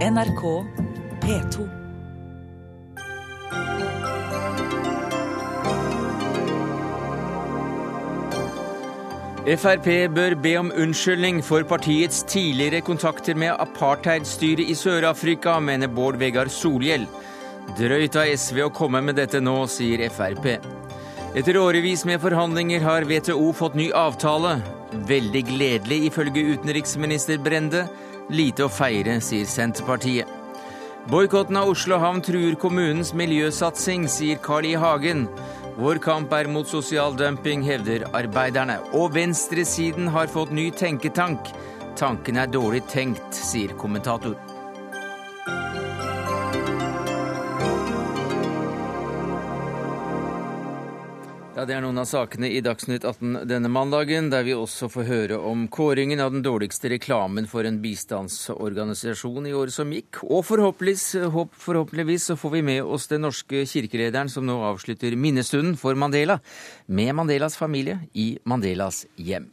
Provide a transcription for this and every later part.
NRK P2. Frp bør be om unnskyldning for partiets tidligere kontakter med apartheidstyret i Sør-Afrika, mener Bård Vegar Solhjell. Drøyt av SV å komme med dette nå, sier Frp. Etter årevis med forhandlinger har WTO fått ny avtale. Veldig gledelig, ifølge utenriksminister Brende. Lite å feire, sier Senterpartiet. Boikotten av Oslo havn truer kommunens miljøsatsing, sier Carl I. Hagen. Vår kamp er mot sosial dumping, hevder arbeiderne. Og venstresiden har fått ny tenketank. Tanken er dårlig tenkt, sier kommentator. Ja, Det er noen av sakene i Dagsnytt 18 denne mandagen, der vi også får høre om kåringen av den dårligste reklamen for en bistandsorganisasjon i året som gikk. Og forhåpentligvis, forhåpentligvis så får vi med oss den norske kirkelederen som nå avslutter minnestunden for Mandela, med Mandelas familie i Mandelas hjem.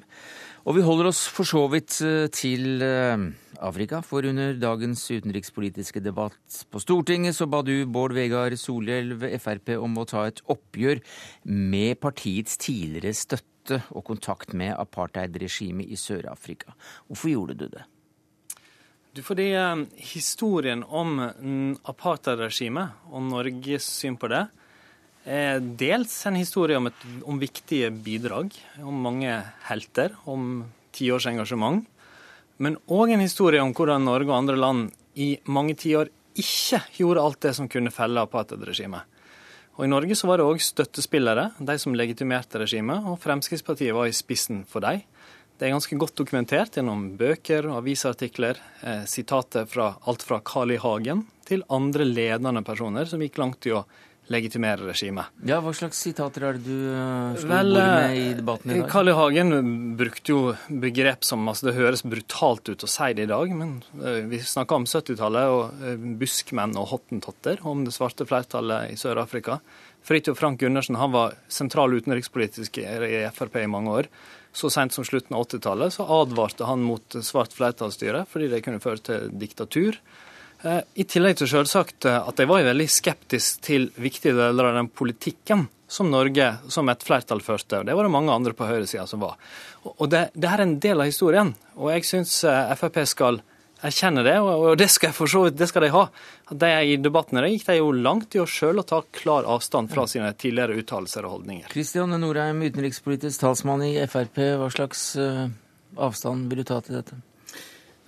Og vi holder oss for så vidt eh, til eh, Afrika, for under dagens utenrikspolitiske debatt på Stortinget så ba du Bård Vegar Solhjell Frp om å ta et oppgjør med partiets tidligere støtte og kontakt med apartheidregimet i Sør-Afrika. Hvorfor gjorde du det? Du, fordi eh, historien om mm, apartheidregimet og Norges syn på det dels en historie om, et, om viktige bidrag, om mange helter, om tiårs engasjement. Men òg en historie om hvordan Norge og andre land i mange tiår ikke gjorde alt det som kunne felle apartheidregimet. Og I Norge så var det òg støttespillere, de som legitimerte regimet, og Fremskrittspartiet var i spissen for dem. Det er ganske godt dokumentert gjennom bøker og avisartikler, eh, sitater fra alt fra Carl I. Hagen til andre ledende personer som gikk langt i å legitimere regimet. Ja, Hva slags sitater er det du uh, slo Vel, med i debatten i dag? Carl I. Hagen brukte jo begrep som altså Det høres brutalt ut å si det i dag, men uh, vi snakka om 70-tallet og uh, buskmenn og hottentotter, om det svarte flertallet i Sør-Afrika. Fridtjof Frank Gundersen han var sentral utenrikspolitisk i Frp i mange år. Så sent som slutten av 80-tallet advarte han mot svart flertallsstyre fordi det kunne føre til diktatur. Eh, I tillegg til selvsagt eh, at jeg var veldig skeptisk til viktige deler av den politikken som Norge som et flertall førte. og Det var det mange andre på høyresida som var. Og det, det er en del av historien, og jeg syns eh, Frp skal erkjenne det, og det skal, vidt, det skal de ha. De I debattene der gikk de jo langt i å sjøl ta klar avstand fra sine tidligere uttalelser og holdninger. Kristian Norheim, utenrikspolitisk talsmann i Frp. Hva slags avstand vil du ta til dette?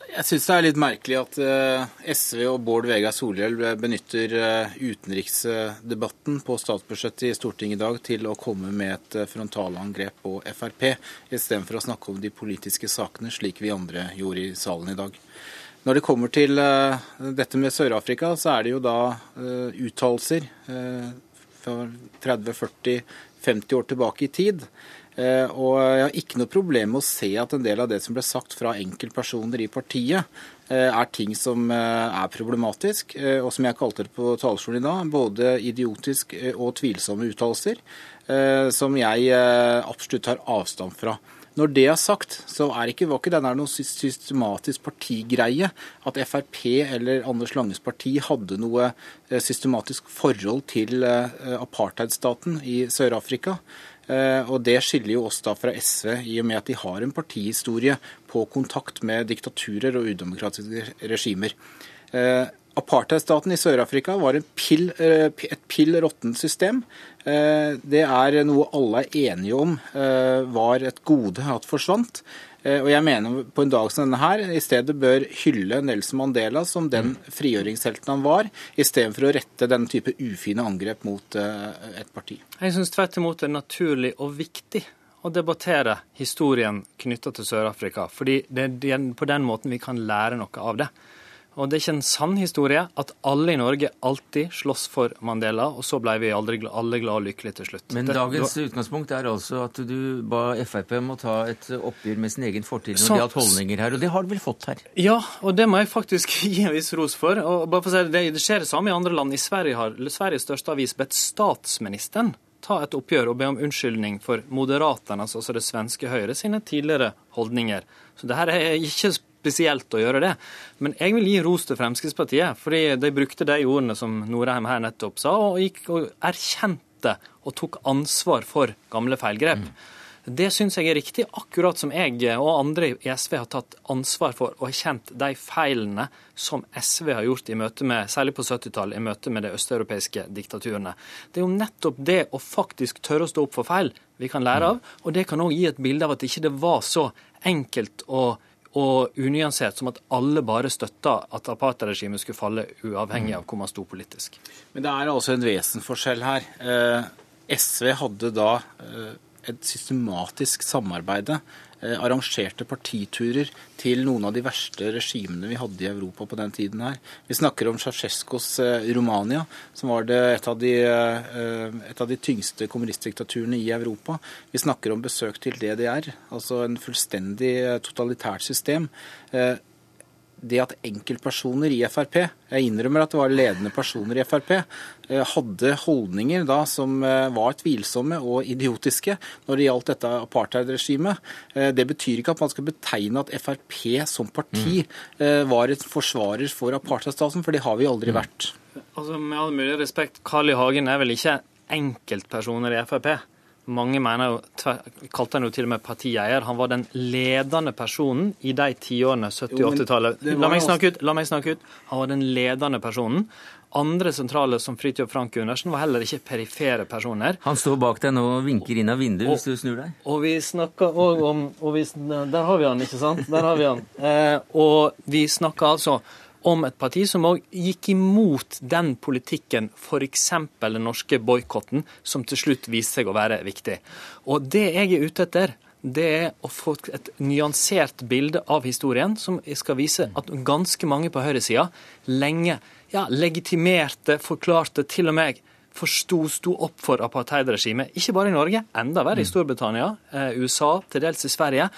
Jeg syns det er litt merkelig at eh, SV og Bård Vegar Solhjell benytter eh, utenriksdebatten på statsbudsjettet i Stortinget i dag til å komme med et eh, frontalangrep på Frp, istedenfor å snakke om de politiske sakene, slik vi andre gjorde i salen i dag. Når det kommer til dette med Sør-Afrika, så er det jo da uttalelser fra 30-40-50 år tilbake i tid og jeg har ikke noe problem med å se at en del av det som ble sagt fra enkeltpersoner i partiet, eh, er ting som eh, er problematisk, og som jeg kalte det på talerstolen i dag, både idiotisk og tvilsomme uttalelser, som jeg absolutt tar avstand fra. Når det er sagt, så er ikke, var ikke denne noe systematisk partigreie at Frp eller Anders Langes parti hadde noe systematisk forhold til apartheidstaten i Sør-Afrika. Eh, og Det skiller jo oss da fra SV, i og med at de har en partihistorie på kontakt med diktaturer og udemokratiske regimer. Eh, apartheidstaten i Sør-Afrika var pill, eh, et pill råttent system. Det er noe alle er enige om var et gode at forsvant. Eh, og jeg mener på en dag som denne her i stedet bør hylle Nelson Mandela som den mm. frigjøringshelten han var, istedenfor å rette den type ufine angrep mot eh, et parti. Jeg syns tvert imot det er naturlig og viktig å debattere historien knytta til Sør-Afrika. Fordi det er på den måten vi kan lære noe av det. Og det er ikke en sann historie at alle i Norge alltid slåss for Mandela, og så ble vi aldri, alle glade og lykkelige til slutt. Men dagens det, utgangspunkt er altså at du ba Frp om å ta et oppgjør med sin egen fortid når det gjaldt holdninger her, og det har du vel fått her? Ja, og det må jeg faktisk gi en viss ros for. Og bare for å si det, det skjer det samme i andre land. I Sverige har Sveriges største avis bedt statsministeren ta et oppgjør og be om unnskyldning for Moderaternas, altså det svenske Høyre, sine tidligere holdninger. Så det her er ikke spesielt å gjøre det. Men jeg vil gi ros til Fremskrittspartiet, fordi de brukte de ordene som Norheim her nettopp sa, og gikk og erkjente og tok ansvar for gamle feilgrep. Mm. Det syns jeg er riktig, akkurat som jeg og andre i SV har tatt ansvar for og har kjent de feilene som SV har gjort i møte med, særlig på 70-tallet, i møte med de østeuropeiske diktaturene. Det er jo nettopp det å faktisk tørre å stå opp for feil vi kan lære av, og det kan òg gi et bilde av at ikke det var så enkelt og og unyansert som at alle bare støtta at apartheidregimet skulle falle, uavhengig av hvor man sto politisk. Men det er altså en vesenforskjell her. Eh, SV hadde da eh, et systematisk samarbeide. Eh, arrangerte partiturer til noen av de verste regimene vi hadde i Europa på den tiden her. Vi snakker om Ceaucescos eh, Romania, som var et av, de, eh, et av de tyngste kommunistdiktaturene i Europa. Vi snakker om besøk til DDR, altså en fullstendig totalitært system det at enkeltpersoner i Frp, jeg innrømmer at det var ledende personer i Frp, eh, hadde holdninger da som eh, var tvilsomme og idiotiske når det gjaldt dette apartheidregimet. Eh, det betyr ikke at man skal betegne at Frp som parti var et forsvarer for apartheidstaten, for det har vi aldri mm. vært. Altså, Med all mulig respekt, Carl I. Hagen er vel ikke enkeltpersoner i Frp? Mange mener jo, kalte han jo til og med partieier. Han var den ledende personen i de tiårene, 70- og 80-tallet. La, meg snakke ut, la meg snakke ut. Han var den ledende personen. Andre sentrale som Fridtjof Frank Gundersen var heller ikke perifere personer. Han står bak deg nå og vinker inn av vinduet hvis du snur deg. Og vi snakker òg om vi, Der har vi han, ikke sant? Der har vi han. Eh, og vi snakker altså om et parti som òg gikk imot den politikken, f.eks. den norske boikotten, som til slutt viste seg å være viktig. Og det jeg er ute etter, det er å få et nyansert bilde av historien, som skal vise at ganske mange på høyresida lenge ja, legitimerte, forklarte, til og med forsto, sto opp for apartheidregimet. Ikke bare i Norge, enda verre i mm. Storbritannia, eh, USA, til dels i Sverige.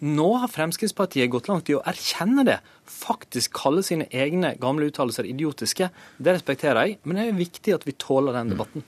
Nå har Fremskrittspartiet gått langt i å erkjenne det. Faktisk kalle sine egne gamle uttalelser idiotiske. Det respekterer jeg, men det er viktig at vi tåler den debatten.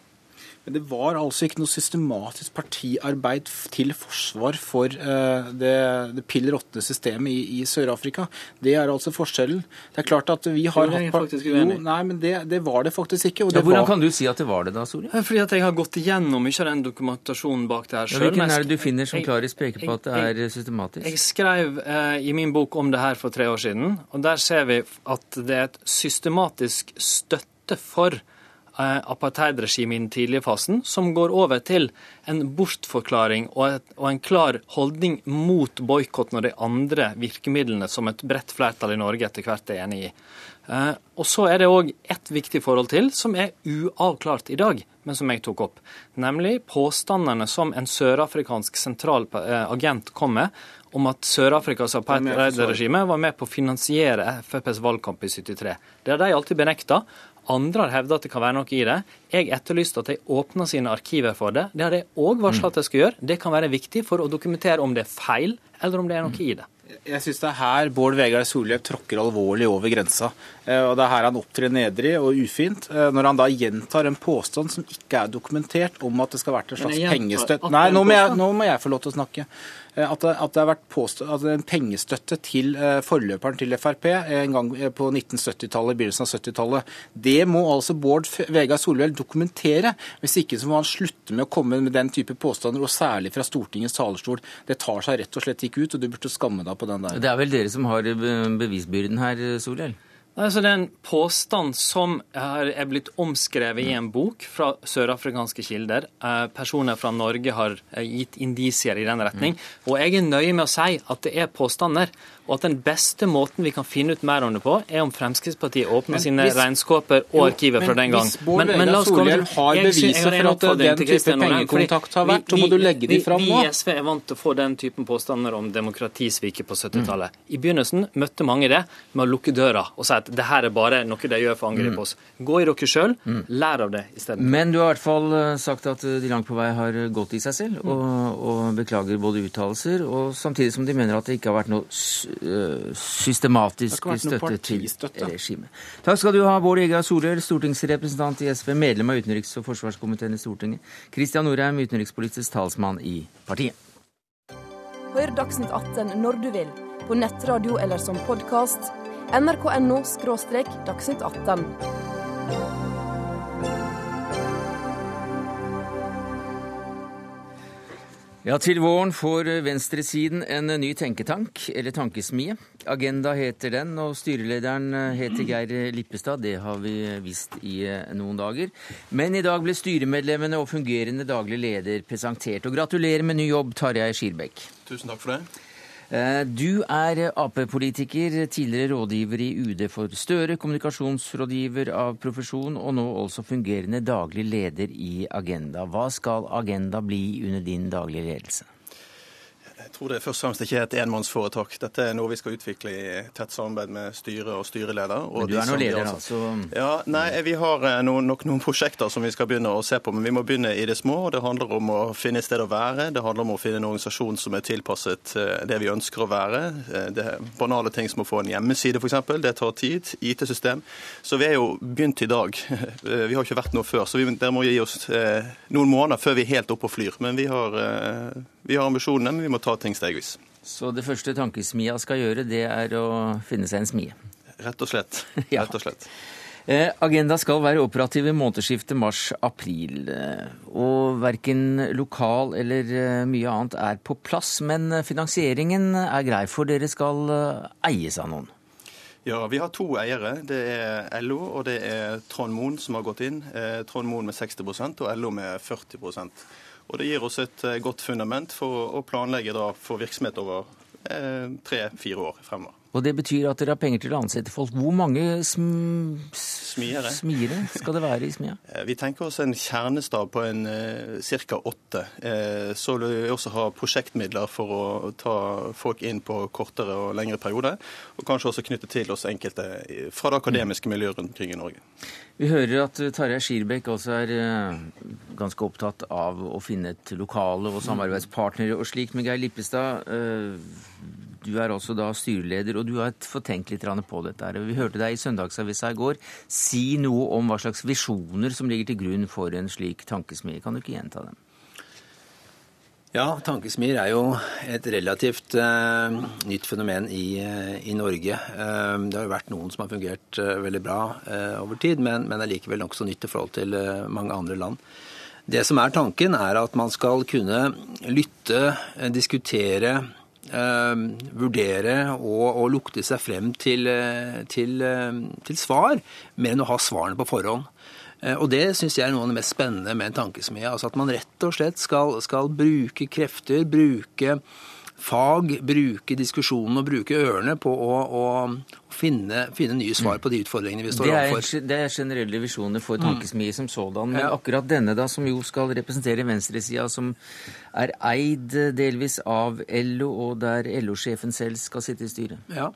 Men det var altså ikke noe systematisk partiarbeid til forsvar for uh, det, det piller åttende systemet i, i Sør-Afrika. Det er altså forskjellen. Det er klart at vi har hatt hatt jo, Nei, men det, det, var det faktisk ikke. Ja, hvordan var... kan du si at det var det da, Sori? Fordi at jeg har gått igjennom mye av den dokumentasjonen bak det her sjøl. Ja, hvilken er det du finner som klarer peker på at det er systematisk? Jeg skrev uh, i min bok om det her for tre år siden, og der ser vi at det er et systematisk støtte for Eh, apartheidregimet i den tidlige fasen, som går over til en bortforklaring og, en klar holdning mot boikott og de andre virkemidlene som et bredt flertall i Norge etter hvert er enig i. Eh, og Så er det òg ett viktig forhold til, som er uavklart i dag, men som jeg tok opp. Nemlig påstandene som en sørafrikansk sentral eh, agent kom med om at Sør-Afrikas apartheidregime var med på å finansiere FrPs valgkamp i 73. Det har de alltid benekta. Andre har hevda at det kan være noe i det. Jeg etterlyste at de åpna sine arkiver for det. Det har de òg varsla at de skal gjøre. Det kan være viktig for å dokumentere om det er feil, eller om det er noe i det. Jeg syns det er her Bård Vegar Solhjell tråkker alvorlig over grensa. Eh, og Det er her han opptrer nedrig og ufint, eh, når han da gjentar en påstand som ikke er dokumentert om at det skal ha vært en slags pengestøtte Nei, nå må, jeg, nå må jeg få lov til å snakke. Eh, at det, at det, har vært påstå, at en pengestøtte til uh, forløperen til Frp en gang på 1970-tallet, begynnelsen av 70-tallet. Det må altså Bård Vegar Solhjell dokumentere. Hvis ikke så må han slutte med å komme med den type påstander, og særlig fra Stortingets talerstol. Det tar seg rett og slett ikke ut, og du burde skamme deg på den der. Det er vel dere som har bevisbyrden her, Solhjell? Altså, det er en påstand som er blitt omskrevet i en bok fra sørafrikanske kilder. Eh, personer fra Norge har eh, gitt indisier i den retning. Og jeg er nøye med å si at det er påstander og at den beste måten vi kan finne ut mer om det på, er om Fremskrittspartiet åpner men sine hvis, regnskaper og arkiver fra den gang. Hvis Bård Vegar Solhjell har beviser for at den type pengekontakt har vært, så må du legge de fram nå. Vi i SV er vant til å få den typen påstander om demokratisviket på 70-tallet. Mm. I begynnelsen møtte mange det med å lukke døra og si at det her er bare noe de gjør for å angripe mm. oss. Gå i dere sjøl, mm. lær av det isteden. Men du har i hvert fall eh, sagt at de langt på vei har gått i seg selv, og, og beklager både uttalelser, og samtidig som de mener at det ikke har vært noe Eh, systematisk støtte til regimet. Takk skal du ha, Bård Egar Solhjell, stortingsrepresentant i SV, medlem av utenriks- og forsvarskomiteen i Stortinget. Kristian Norheim, utenrikspolitisk talsmann i partiet. Hør Dagsnytt 18 når du vil på nettradio eller som podkast. nrk.no – dagsnytt 18. Ja, Til våren får venstresiden en ny tenketank, eller tankesmie. Agenda heter den, og styrelederen heter Geir Lippestad. Det har vi visst i noen dager. Men i dag ble styremedlemmene og fungerende daglig leder presentert. Og gratulerer med ny jobb, Tarjei Skirbekk. Tusen takk for det. Eh, du er Ap-politiker, tidligere rådgiver i UD for Støre, kommunikasjonsrådgiver av profesjon, og nå også fungerende daglig leder i Agenda. Hva skal Agenda bli under din daglige ledelse? Tror det først og fremst ikke er et enmannsforetak. Dette er noe vi skal utvikle i tett samarbeid med styre og styreleder. Og men du er nå leder, da? Ja, nei, Vi har eh, noen, nok noen prosjekter som vi skal begynne å se på, men vi må begynne i det små. og Det handler om å finne et sted å være. Det handler om å finne en organisasjon som er tilpasset eh, det vi ønsker å være. Eh, det er banale ting som å få en hjemmeside, f.eks. Det tar tid. IT-system. Så vi er jo begynt i dag. Vi har ikke vært noe før, så vi, dere må gi oss noen måneder før vi er helt oppe og flyr. Men vi har, vi har ambisjonene, men vi må ta ting stegvis. Så det første tankesmia skal gjøre, det er å finne seg en smie? Rett og slett. Rett og slett. ja. Agenda skal være operativ i månedsskiftet mars-april. Eh, og verken lokal eller eh, mye annet er på plass. Men finansieringen er grei, for dere skal eies av noen? Ja, vi har to eiere. Det er LO og det er Trond Moen som har gått inn. Trond Moen med 60% og LO med 40 og Det gir oss et eh, godt fundament for å planlegge for virksomhet over eh, tre-fire år fremover. Og det betyr at dere har penger til å ansette folk. Hvor mange sm smiere. smiere skal det være i smia? Eh, vi tenker oss en kjernestab på en uh, ca. åtte. Uh, så vil vi også ha prosjektmidler for å ta folk inn på kortere og lengre perioder. Og kanskje også knytte til oss enkelte fra det akademiske miljøet rundt omkring i Norge. Vi hører at Tarjei Skirbekk også er ganske opptatt av å finne et lokale og samarbeidspartnere og slikt. Men Geir Lippestad, du er også da styreleder, og du har fått tenkt litt på dette. her. Vi hørte deg i Søndagsavisa i går si noe om hva slags visjoner som ligger til grunn for en slik tankesmie. Kan du ikke gjenta dem? Ja, tankesmier er jo et relativt uh, nytt fenomen i, uh, i Norge. Uh, det har jo vært noen som har fungert veldig bra over tid, men, men er likevel nokså nytt i forhold til mange andre land. Det som er tanken, er at man skal kunne lytte, diskutere, eh, vurdere og, og, lukte seg frem til, eh, til, eh, til, svar, mer enn å ha svarene på forhånd. Eh, og Det syns jeg er noe av det mest spennende med en tankesmie. Altså at man rett og slett skal, skal bruke krefter, bruke fag, bruke diskusjonen og bruke ørene på å, å finne, finne, nye svar på de utfordringene vi står det er, overfor. Det er generelle visjoner for tankesmie mm. som sådan. Men ja. akkurat denne, da, som jo skal representere venstresida, som er eid delvis av LO, og der LO-sjefen selv skal sitte i styret? Ja.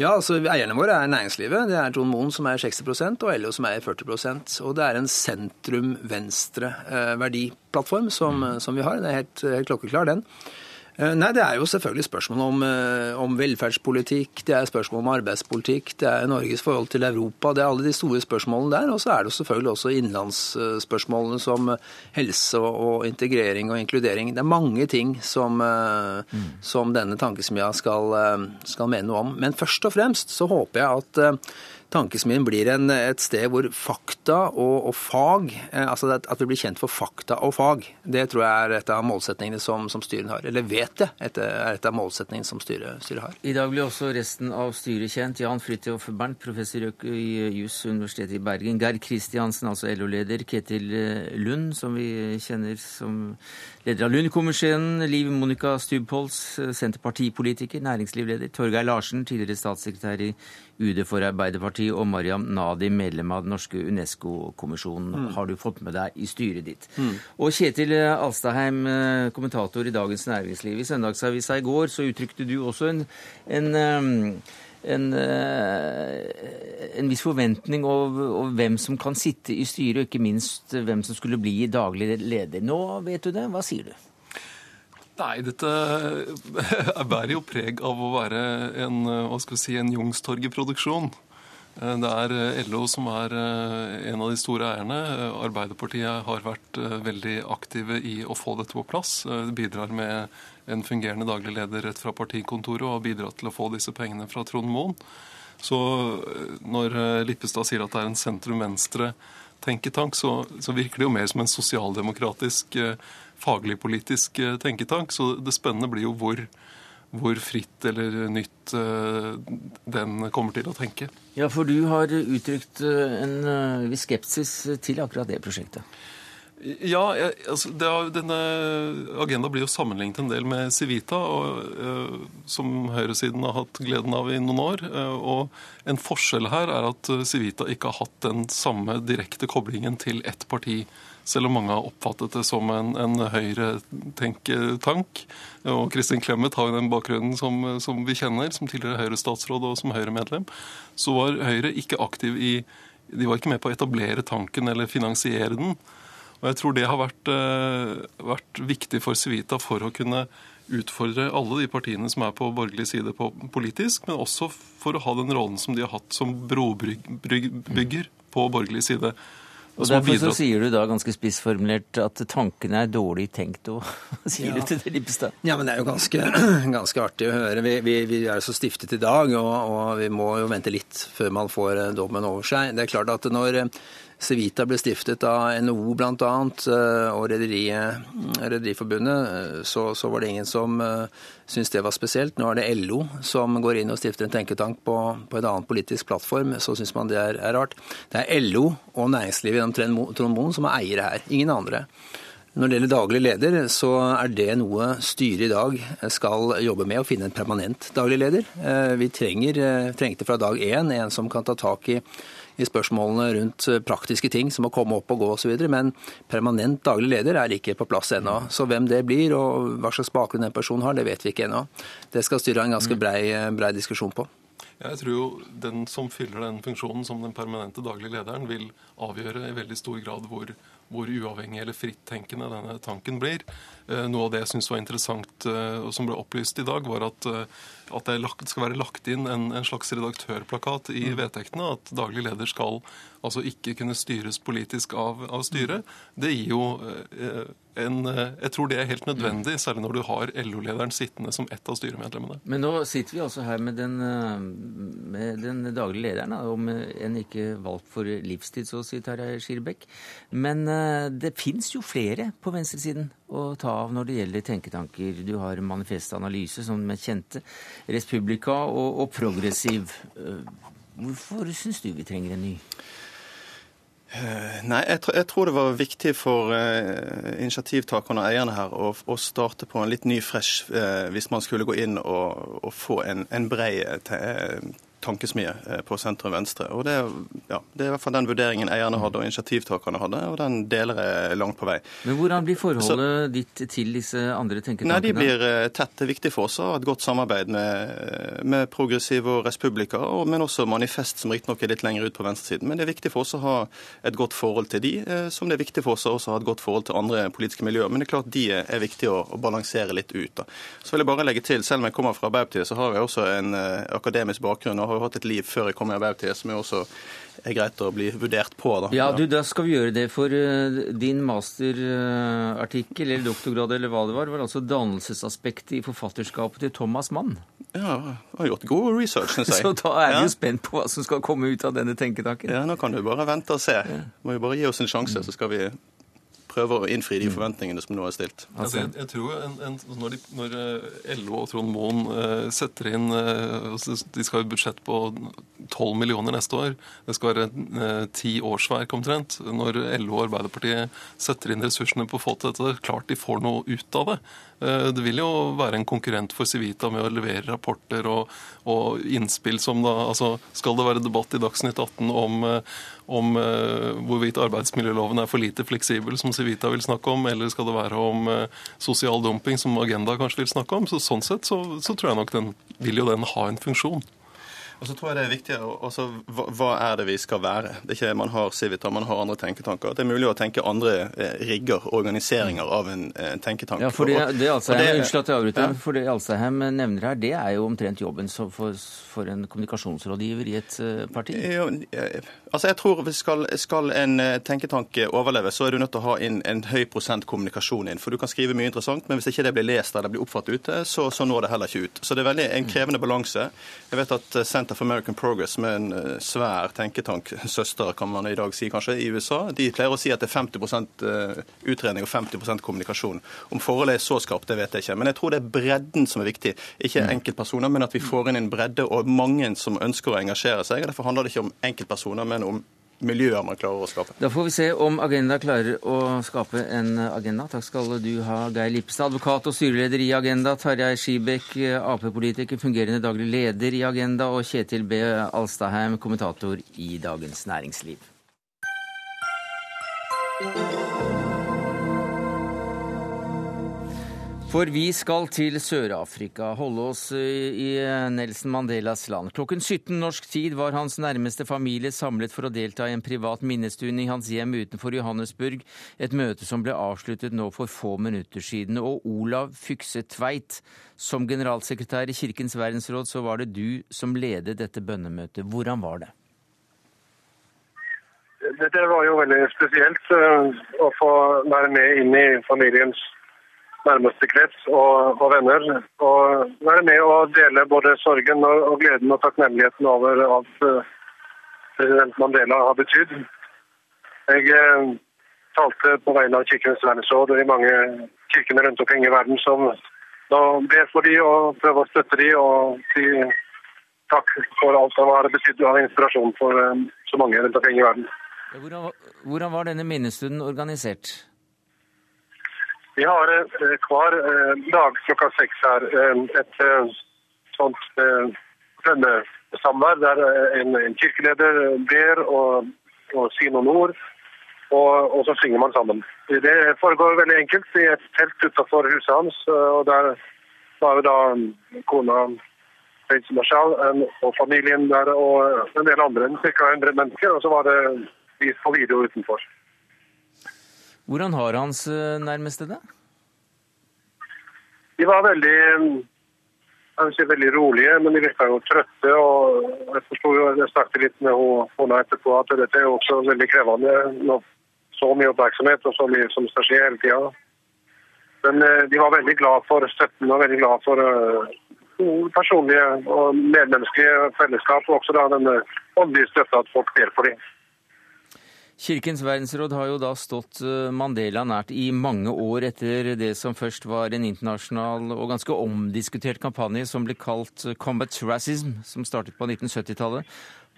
ja, altså eierne våre er næringslivet. Det er Trond Moen som er 60% og LO som er 40% Og det er en sentrum-venstre-verdiplattform eh, som, mm. som, vi har. Det er helt, helt klokkeklar, den. Eh, nei, Det er jo selvfølgelig spørsmål om, eh, om, velferdspolitikk, det er spørsmål om arbeidspolitikk, det er Norges forhold til Europa. Det er alle de store spørsmålene der. Og så er det selvfølgelig også innenlandsspørsmålene som helse og integrering og inkludering. Det er mange ting som, mm. som denne tankesmia skal, skal mene noe om. Men først og fremst så håper jeg at tankesmien blir en, et sted hvor fakta og, og fag eh, altså At vi blir kjent for fakta og fag. Det tror jeg er et av målsetningene som, som styret har. Eller vet jeg et, er et av målsetningene som styret, styret, har. I dag blir også resten av styret kjent. Jan Fridtjof Bernt, professor i juss Universitetet i Bergen. Geir Kristiansen, altså LO-leder. Ketil eh, Lund, som vi kjenner som leder av Lund-kommisjonen. Liv Monica Stubholz, eh, Senterpartipolitiker, næringslivleder. Torgeir Larsen, tidligere statssekretær i UD for Arbeiderpartiet, og Mariam Nadi, medlem av den norske UNESCO-kommisjonen, mm. har du fått med deg i styret ditt. Mm. Og Kjetil Alstaheim, eh, kommentator i Dagens Næringsliv. I Søndagsavisa i går så uttrykte du også en, en en, eh, en, viss forventning over, hvem som kan sitte i styret, og ikke minst hvem som skulle bli daglig leder. Nå vet du det. Hva sier du? Nei, dette bærer jo preg av å være en, hva skal vi si, en Youngstorget-produksjon. Eh, det er eh, LO som er en av de store eierne. Arbeiderpartiet har vært veldig aktive i å få dette på plass. Det bidrar med en fungerende daglig leder rett fra partikontoret og har bidratt til å få disse pengene fra Trond Moen. Så når Lippestad sier at det er en sentrum-venstre tenketank, så, så, virker det jo mer som en sosialdemokratisk, faglig-politisk tenketank. Så det spennende blir jo hvor, hvor fritt eller nytt eh, den kommer til å tenke. Ja, for du har uttrykt eh, en eh, viss skepsis til akkurat det prosjektet. Ja, jeg, altså, er, denne agenda blir jo sammenlignet en del med Civita, og, uh, som høyresiden har hatt gleden av i noen år. Uh, og En forskjell her er at Civita ikke har hatt den samme direkte koblingen til ett parti selv om mange har oppfattet det som en, en høyretenketank. Og Kristin Clemet har jo den bakgrunnen som, som vi kjenner, som tidligere Høyre-statsråd og som Høyre-medlem. Så var Høyre ikke aktiv i De var ikke med på å etablere tanken eller finansiere den. Og jeg tror det har vært, uh, vært viktig for Civita for å kunne utfordre alle de partiene som er på borgerlig side på politisk, men også for å ha den rollen som de har hatt som brobygger på borgerlig side. Og Derfor så sier du da ganske spissformulert at tankene er dårlig tenkt. Og sier ja. du til det Lippestad? Ja, men det er jo ganske, ganske artig å høre. Vi, vi, vi er jo så stiftet i dag, og, og, vi må jo vente litt før man får eh, dommen over seg. Det er klart at når Civita ble stiftet av NHO bl.a. Eh, og Rederiforbundet, eh, så, så, var det ingen som uh, syntes det var spesielt. Nå er det LO som går inn og stifter en tenketank på, på en annen politisk plattform. Så syns man det er, er, rart. Det er LO og næringslivet gjennom Trond som er eiere her, ingen andre. Når det gjelder daglig leder, så er det noe styret i dag skal jobbe med, å finne en permanent daglig leder. Vi trenger, trengte fra dag én en som kan ta tak i i spørsmålene rundt eh, praktiske ting som å komme opp og gå osv. Men permanent daglig leder er ikke på plass ennå. Så hvem det blir og hva slags bakgrunn den personen har, det vet vi ikke ennå. Det skal styret ha en ganske brei, eh, brei diskusjon på. Jeg tror jo den som fyller den funksjonen som den permanente daglige lederen, vil avgjøre i veldig stor grad hvor, hvor uavhengig eller frittenkende denne tanken blir. Eh, noe av det jeg syns var interessant og som ble opplyst i dag, var at at det skal være lagt inn en, en slags redaktørplakat i mm. vedtektene. At daglig leder skal altså ikke kunne styres politisk av, av styret. Det gir jo eh, en eh, Jeg tror det er helt nødvendig, særlig når du har LO-lederen sittende som ett av styremedlemmene. Men nå sitter vi altså her med den, eh, med den daglige lederen, om en ikke valgt for livstid, så å si, Tarjei Skirbekk. Men det fins jo flere på venstresiden å ta av når det gjelder tenketanker. Du har Manifest Analyse, som er kjente. Respublika og, og Progressiv. Eh, hvorfor syns du vi trenger en ny? Eh, nei, jeg, jeg, tror det var viktig for eh, initiativtakerne og eierne her å, å, starte på en litt ny fresh eh, hvis man skulle gå inn og, og få en, en bred tankesmie eh, på sentrum venstre. Og det, ja, det, er i hvert fall den vurderingen eierne hadde og initiativtakerne hadde, og den deler jeg langt på vei. Men Hvordan blir forholdet Så, ditt til disse andre tenketankene? Nei, De blir eh, tett. Det er viktig for oss å ha et godt samarbeid med, med Progressive og Respublika, men også Manifest, som riktignok er litt lenger ut på venstresiden. Men det er viktig for oss å ha et godt forhold til de, eh, som det er viktig for oss å ha et godt forhold til andre politiske miljøer. Men det er klart de er viktig å, å balansere litt ut. Da. Så vil jeg bare legge til, selv om jeg kommer fra Arbeiderpartiet, så har jeg også en akademisk bakgrunn. og har jo hatt et liv før jeg kom i Arbeiderpartiet, som jo også er greit å bli vurdert på. Da. Ja, du, Da skal vi gjøre det. For uh, din masterartikkel eller doktorgrad eller hva det var, var altså dannelsesaspektet i forfatterskapet til Thomas Mann. Ja, jeg har gjort god research, syns jeg. Så da er vi ja. jo spent på hva som skal komme ut av denne tenketanken. Ja, nå kan du bare vente og se. Må jo bare gi oss en sjanse, så skal vi prøver å innfri de mm. forventningene som nå er stilt. Altså, jeg, jeg, tror en, en, når, de, når, eh, LO og Trond Moen uh, setter inn uh, De skal ha et budsjett på 12 millioner neste år. Det skal være ti uh, årsverk omtrent. Når LO og Arbeiderpartiet setter inn ressursene på å få til dette, klart de får noe ut av det. Det vil jo være en konkurrent for Civita med å levere rapporter og, og innspill som da altså Skal det være debatt i Dagsnytt 18 om, om uh, hvorvidt arbeidsmiljøloven er for lite fleksibel, som Civita vil snakke om, eller skal det være om uh, sosial dumping, som Agenda kanskje vil snakke om. Så Sånn sett så, så tror jeg nok den vil jo den ha en funksjon. Og så tror jeg det er viktigere også, hva, hva, er det vi skal være? Det er ikke Man har Civita, man har andre tenketanker. Det er mulig å tenke andre eh, rigger, organiseringer av en eh, tenketank. Ja, for det, det Alstadheim, Unnskyld at jeg avbryter, ja. for det Alsheim nevner her, det er jo omtrent jobben for, for en kommunikasjonsrådgiver i et uh, parti? Ja, altså jeg tror skal, skal, en tenketanke tenketank overleve, så er du nødt til å ha inn en høy prosent kommunikasjon inn. For du kan skrive mye interessant, men hvis ikke det blir lest eller blir oppfattet ute, så, så når det heller ikke ut. Så det er veldig en krevende balanse. Jeg vet at Center Center for American Progress, med en eh, svær tenketank, søster kan man i dag si kanskje, i USA, de pleier å si at det er 50 eh, utredning og 50% kommunikasjon. Om forholdet er så skarpt, det vet jeg ikke. Men jeg tror det er bredden som er viktig. Ikke mm. enkeltpersoner, men at vi får inn en bredde og mange som ønsker å engasjere seg. Derfor handler det ikke om enkeltpersoner, men om miljøer man klarer å skape. Da får vi se om Agenda klarer å skape en agenda. Takk skal du ha, Geir Lippestad, advokat og styreleder i Agenda. Tarjei Skibekk, Ap-politiker, fungerende daglig leder i Agenda. Og Kjetil B. Alstadheim, kommentator i Dagens Næringsliv. For vi skal til Sør-Afrika, holde oss i Nelson Mandelas land. Klokken 17 norsk tid var hans nærmeste familie samlet for å delta i en privat minnestund i hans hjem utenfor Johannesburg, et møte som ble avsluttet nå for få minutter siden. Og Olav Fykse Tveit, som generalsekretær i Kirkens verdensråd, så var det du som ledet dette bønnemøtet. Hvordan var det? Det var jo veldig spesielt eh, å få være med inn i familiens nærmeste krets og, og, venner. Og være med og dele både sorgen og, og gleden og takknemligheten over alt uh, president Mandela har betydd. Jeg eh, talte på vegne av Kirkenes verdensråd og de mange kirkene rundt omkring i verden som da ber for de og prøver å støtte de og si takk for alt som har betydd av inspirasjon for eh, så mange rundt omkring i verden. Hvordan, hvordan var denne minnestunden organisert? Vi har eh, hver eh, dag klokka seks her eh, et sånt bønnesamvær der en, kirkeleder ber og, og sier noen ord, og, og, så synger man sammen. Det foregår veldig enkelt i et telt utenfor huset hans. og Der var da kona prins Marshall og familien der og en del andre, ca. 100 mennesker. Og så var det vist på video utenfor. Hvordan har hans eh, nærmeste det? De var veldig jeg veldig rolige, men de virka jo trøtte. og Jeg forsto jo, jeg snakket litt med henne etterpå at dette er jo også veldig krevende. Når så mye oppmerksomhet og så mye som skal skje hele tida. Men eh, de var veldig glad for støtten og veldig glad for uh, personlige og medmenneskelige fellesskap. Og også da den åndelige støtta at folk deler for dem. Kirkens verdensråd har jo da stått eh, Mandela nært i mange år etter det som først var en internasjonal og ganske omdiskutert kampanje som ble kalt Combat Racism, som startet på 1970-tallet.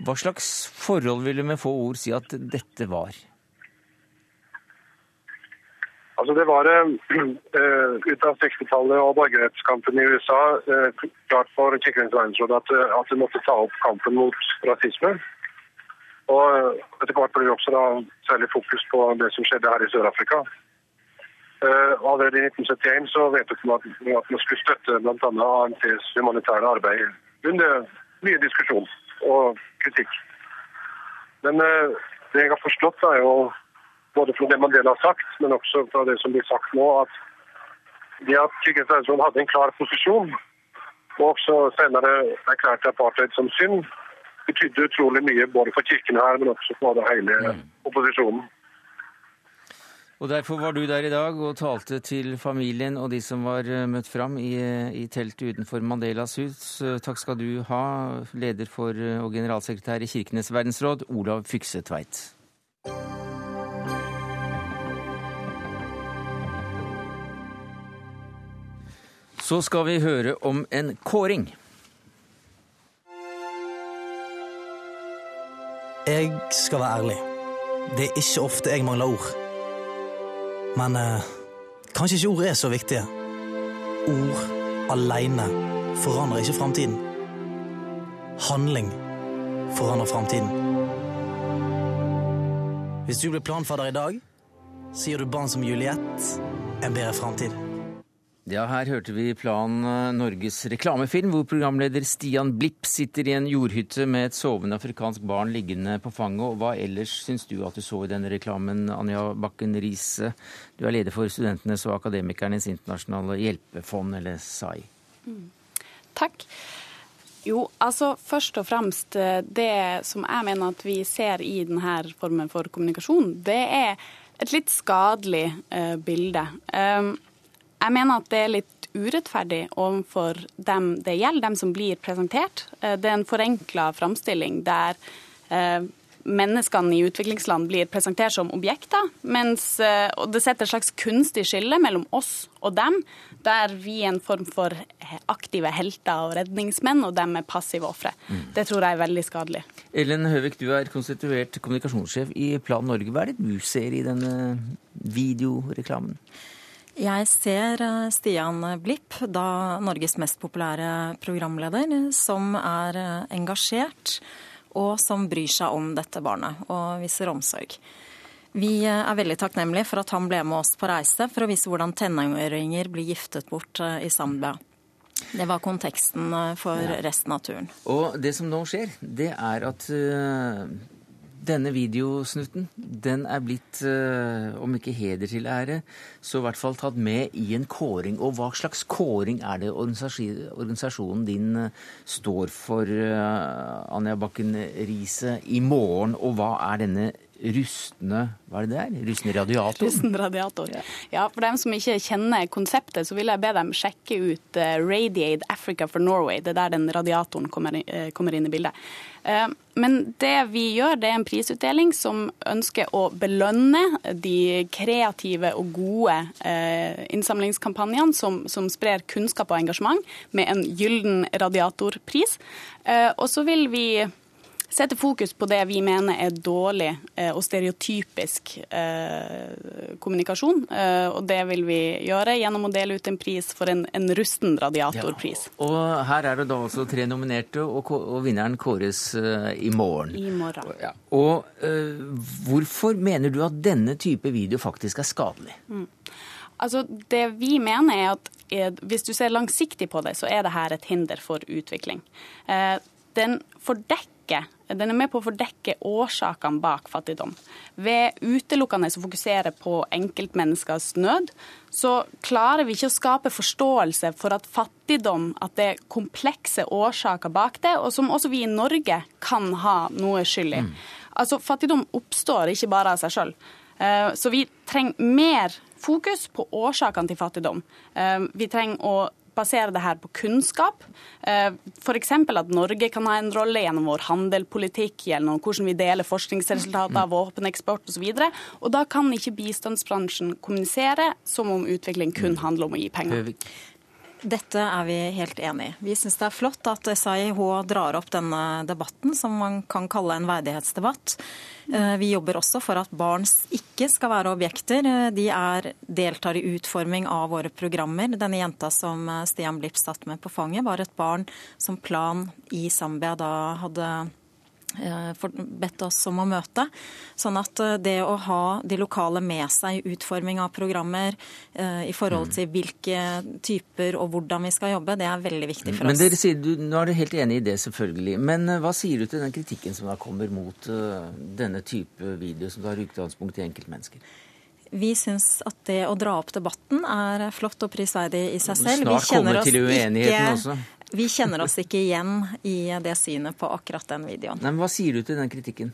Hva slags forhold vil du med få ord si at dette var? Altså Det var uh, ut av 60-tallet og borgerrettskampen i USA uh, klart for Kirkens verdensråd at, at de måtte ta opp kampen mot rasisme. Og etter hvert ble det også da særlig fokus på det som skjedde her i Sør-Afrika. Uh, allerede i 1971 så vedtok man at, man skulle støtte bl.a. ANTs humanitære arbeid under mye diskusjon og kritikk. Men uh, det jeg har forstått, er jo både fra det Mandela har sagt, men også fra det som blir sagt nå, at det at Kirkens Verdensråd hadde en klar posisjon, og også senere erklærte apartheid som synd, betydde utrolig mye både for kirken her, men også for hele mm. opposisjonen. Og Derfor var du der i dag og talte til familien og de som var eh, møtt fram i, eh, i teltet utenfor Mandelas hus. Eh, takk skal du ha, leder for og generalsekretær i Kirkenes verdensråd, Olav Fykse Tveit. Så skal vi høre om en kåring. Jeg skal være ærlig. Det er ikke ofte jeg mangler ord. Men eh, kanskje ikke ord er så viktige. Ord aleine forandrer ikke framtiden. Handling forandrer framtiden. Hvis du blir planfadder i dag, gir du barn som Juliette en bedre framtid. Ja, her hørte vi Plan eh, Norges reklamefilm, hvor programleder Stian Blipp sitter i en jordhytte med et sovende afrikansk barn liggende på fanget. Hva ellers syns du at du så i denne reklamen, Anja Bakken Riise? Du er leder for Studentenes og Akademikernes internasjonale hjelpefond, eller SAI. Mm. Takk. Jo, altså først og fremst eh, det som jeg mener at vi ser i denne formen for kommunikasjon, det er et litt skadelig uh, bilde. Um, jeg mener at det er litt urettferdig overfor dem det gjelder, dem som blir presentert. Uh, det er en forenkla framstilling der uh, menneskene i utviklingsland blir presentert som objekter, mens og det setter et slags kunstig skille mellom oss og dem, der vi er en form for aktive helter og redningsmenn, og dem er passive ofre. Mm. Det tror jeg er veldig skadelig. Ellen Høvik, du er konstituert kommunikasjonssjef i Plan Norge. Hva er det du ser i denne videoreklamen? Jeg ser eh, Stian Blipp, da Norges mest populære programleder, som er eh, engasjert og som bryr seg om dette barnet og viser omsorg. Vi eh, er veldig takknemlige for at han ble med oss på reise for å vise hvordan tenåringer blir giftet bort i Zambia. Det var konteksten for resten av turen. Og det som nå skjer, det er at denne videosnutten den er blitt, uh, om ikke heder til ære, så i hvert fall tatt med i en kåring. Og hva slags kåring er det organisasjonen din uh, står for, Anja Bakken Riise, i morgen? Og hva er denne rustne hva er det der? Rustne radiator? Rusten radiator. Ja. ja, For dem som ikke kjenner konseptet, så vil jeg be dem sjekke ut uh, Radiate Africa for Norway. Det er der den radiatoren kommer, uh, kommer inn i bildet. Uh, men det vi gjør, det er en prisutdeling som ønsker å belønne de kreative og gode innsamlingskampanjene som, som, sprer kunnskap og engasjement, med en gyllen radiatorpris. Og så vil vi setter fokus på det vi mener er dårlig eh, og stereotypisk eh, kommunikasjon. Eh, og det vil vi gjøre gjennom å dele ut en pris for en, en rusten radiatorpris. Ja, og her er det da også tre nominerte, og, og vinneren kåres i morgen. I morgen. Ja. Og hvorfor mener du at denne type video faktisk er skadelig? Mm. Altså, Det vi mener er at hvis du ser langsiktig på det, så er det her et hinder for utvikling. Den fordekker den er med på å fordekke årsakene bak fattigdom. Ved utelukkende å fokusere på enkeltmenneskers nød, så klarer vi ikke å skape forståelse for at fattigdom at det er komplekse årsaker bak det, og som også vi i Norge kan ha noe skyld i. Mm. Altså, Fattigdom oppstår ikke bare av seg sjøl. Eh, så vi trenger mer fokus på årsakene til fattigdom. Eh, vi trenger å basere det her på kunnskap. Eh, F.eks. at Norge kan ha en rolle gjennom vår handelpolitikk, gjennom hvordan vi deler forskningsresultater, våpeneksport osv. Og, og da kan ikke bistandsbransjen kommunisere som om utvikling kun handler om å gi penger. Dette er vi helt enig i. Vi syns det er flott at SAIH drar opp denne debatten, som man kan kalle en verdighetsdebatt. Eh, vi jobber også for at barn ikke skal være objekter. Eh, de er, deltar i utforming av våre programmer. Denne jenta som eh, Stian Blipp satt med på fanget, var et barn som Plan i Zambia da hadde bedt oss om å møte. Sånn at eh, det å ha de lokale med seg i utforming av programmer, eh, i forhold mm. til hvilke typer og hvordan vi skal jobbe, det er veldig viktig for oss. Men dere sier, du, Nå er du helt enig i det, selvfølgelig. Men hva sier du til den kritikken som da kommer mot denne type video, som tar utgangspunkt i enkeltmennesker? Vi syns at det å dra opp debatten er flott og prisverdig i seg selv. Snart kommer til uenigheten ikke, også. Vi kjenner oss ikke igjen i det synet på akkurat den videoen. Nei, men Hva sier du til den kritikken?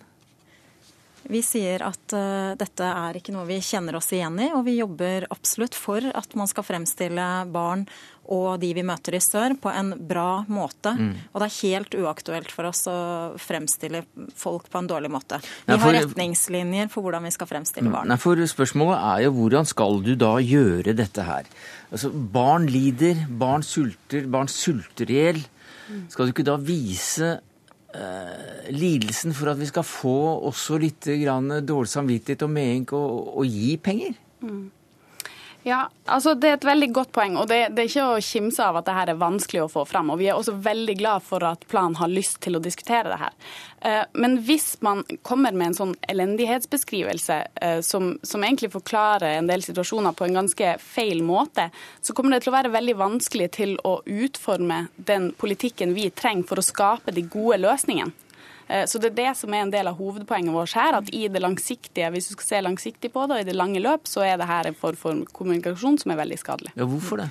Vi sier at uh, dette er ikke noe vi kjenner oss igjen i, og vi jobber absolutt for at man skal fremstille barn og de vi møter i sør, på en bra måte. Mm. Og det er helt uaktuelt for oss å fremstille folk på en dårlig måte. Vi Nei, for, har retningslinjer for hvordan vi skal fremstille mm. barn. Nei, for Spørsmålet er jo hvordan skal du da gjøre dette her? Altså, Barn lider, barn sulter, barn sulter i hjel. Mm. Skal du ikke da vise lidelsen for at vi skal få også litt dårlig samvittighet og medynk og, og gi penger? Mm. Ja, altså Det er et veldig godt poeng. og det, det, er ikke å kimse av at det er vanskelig å få fram. og Vi er også veldig glad for at planen har lyst til å diskutere det her. Eh, men hvis man kommer med en sånn elendighetsbeskrivelse eh, som, som egentlig forklarer en del situasjoner på en ganske feil måte, så kommer det til å være veldig vanskelig til å utforme den politikken vi trenger for å skape de gode løsningene. Eh, så det er det som er en del av hovedpoenget vårt her. At i det langsiktige, hvis du skal se langsiktig på det, og i det lange løp, så er det her en form for kommunikasjon som er veldig skadelig. Ja, hvorfor det?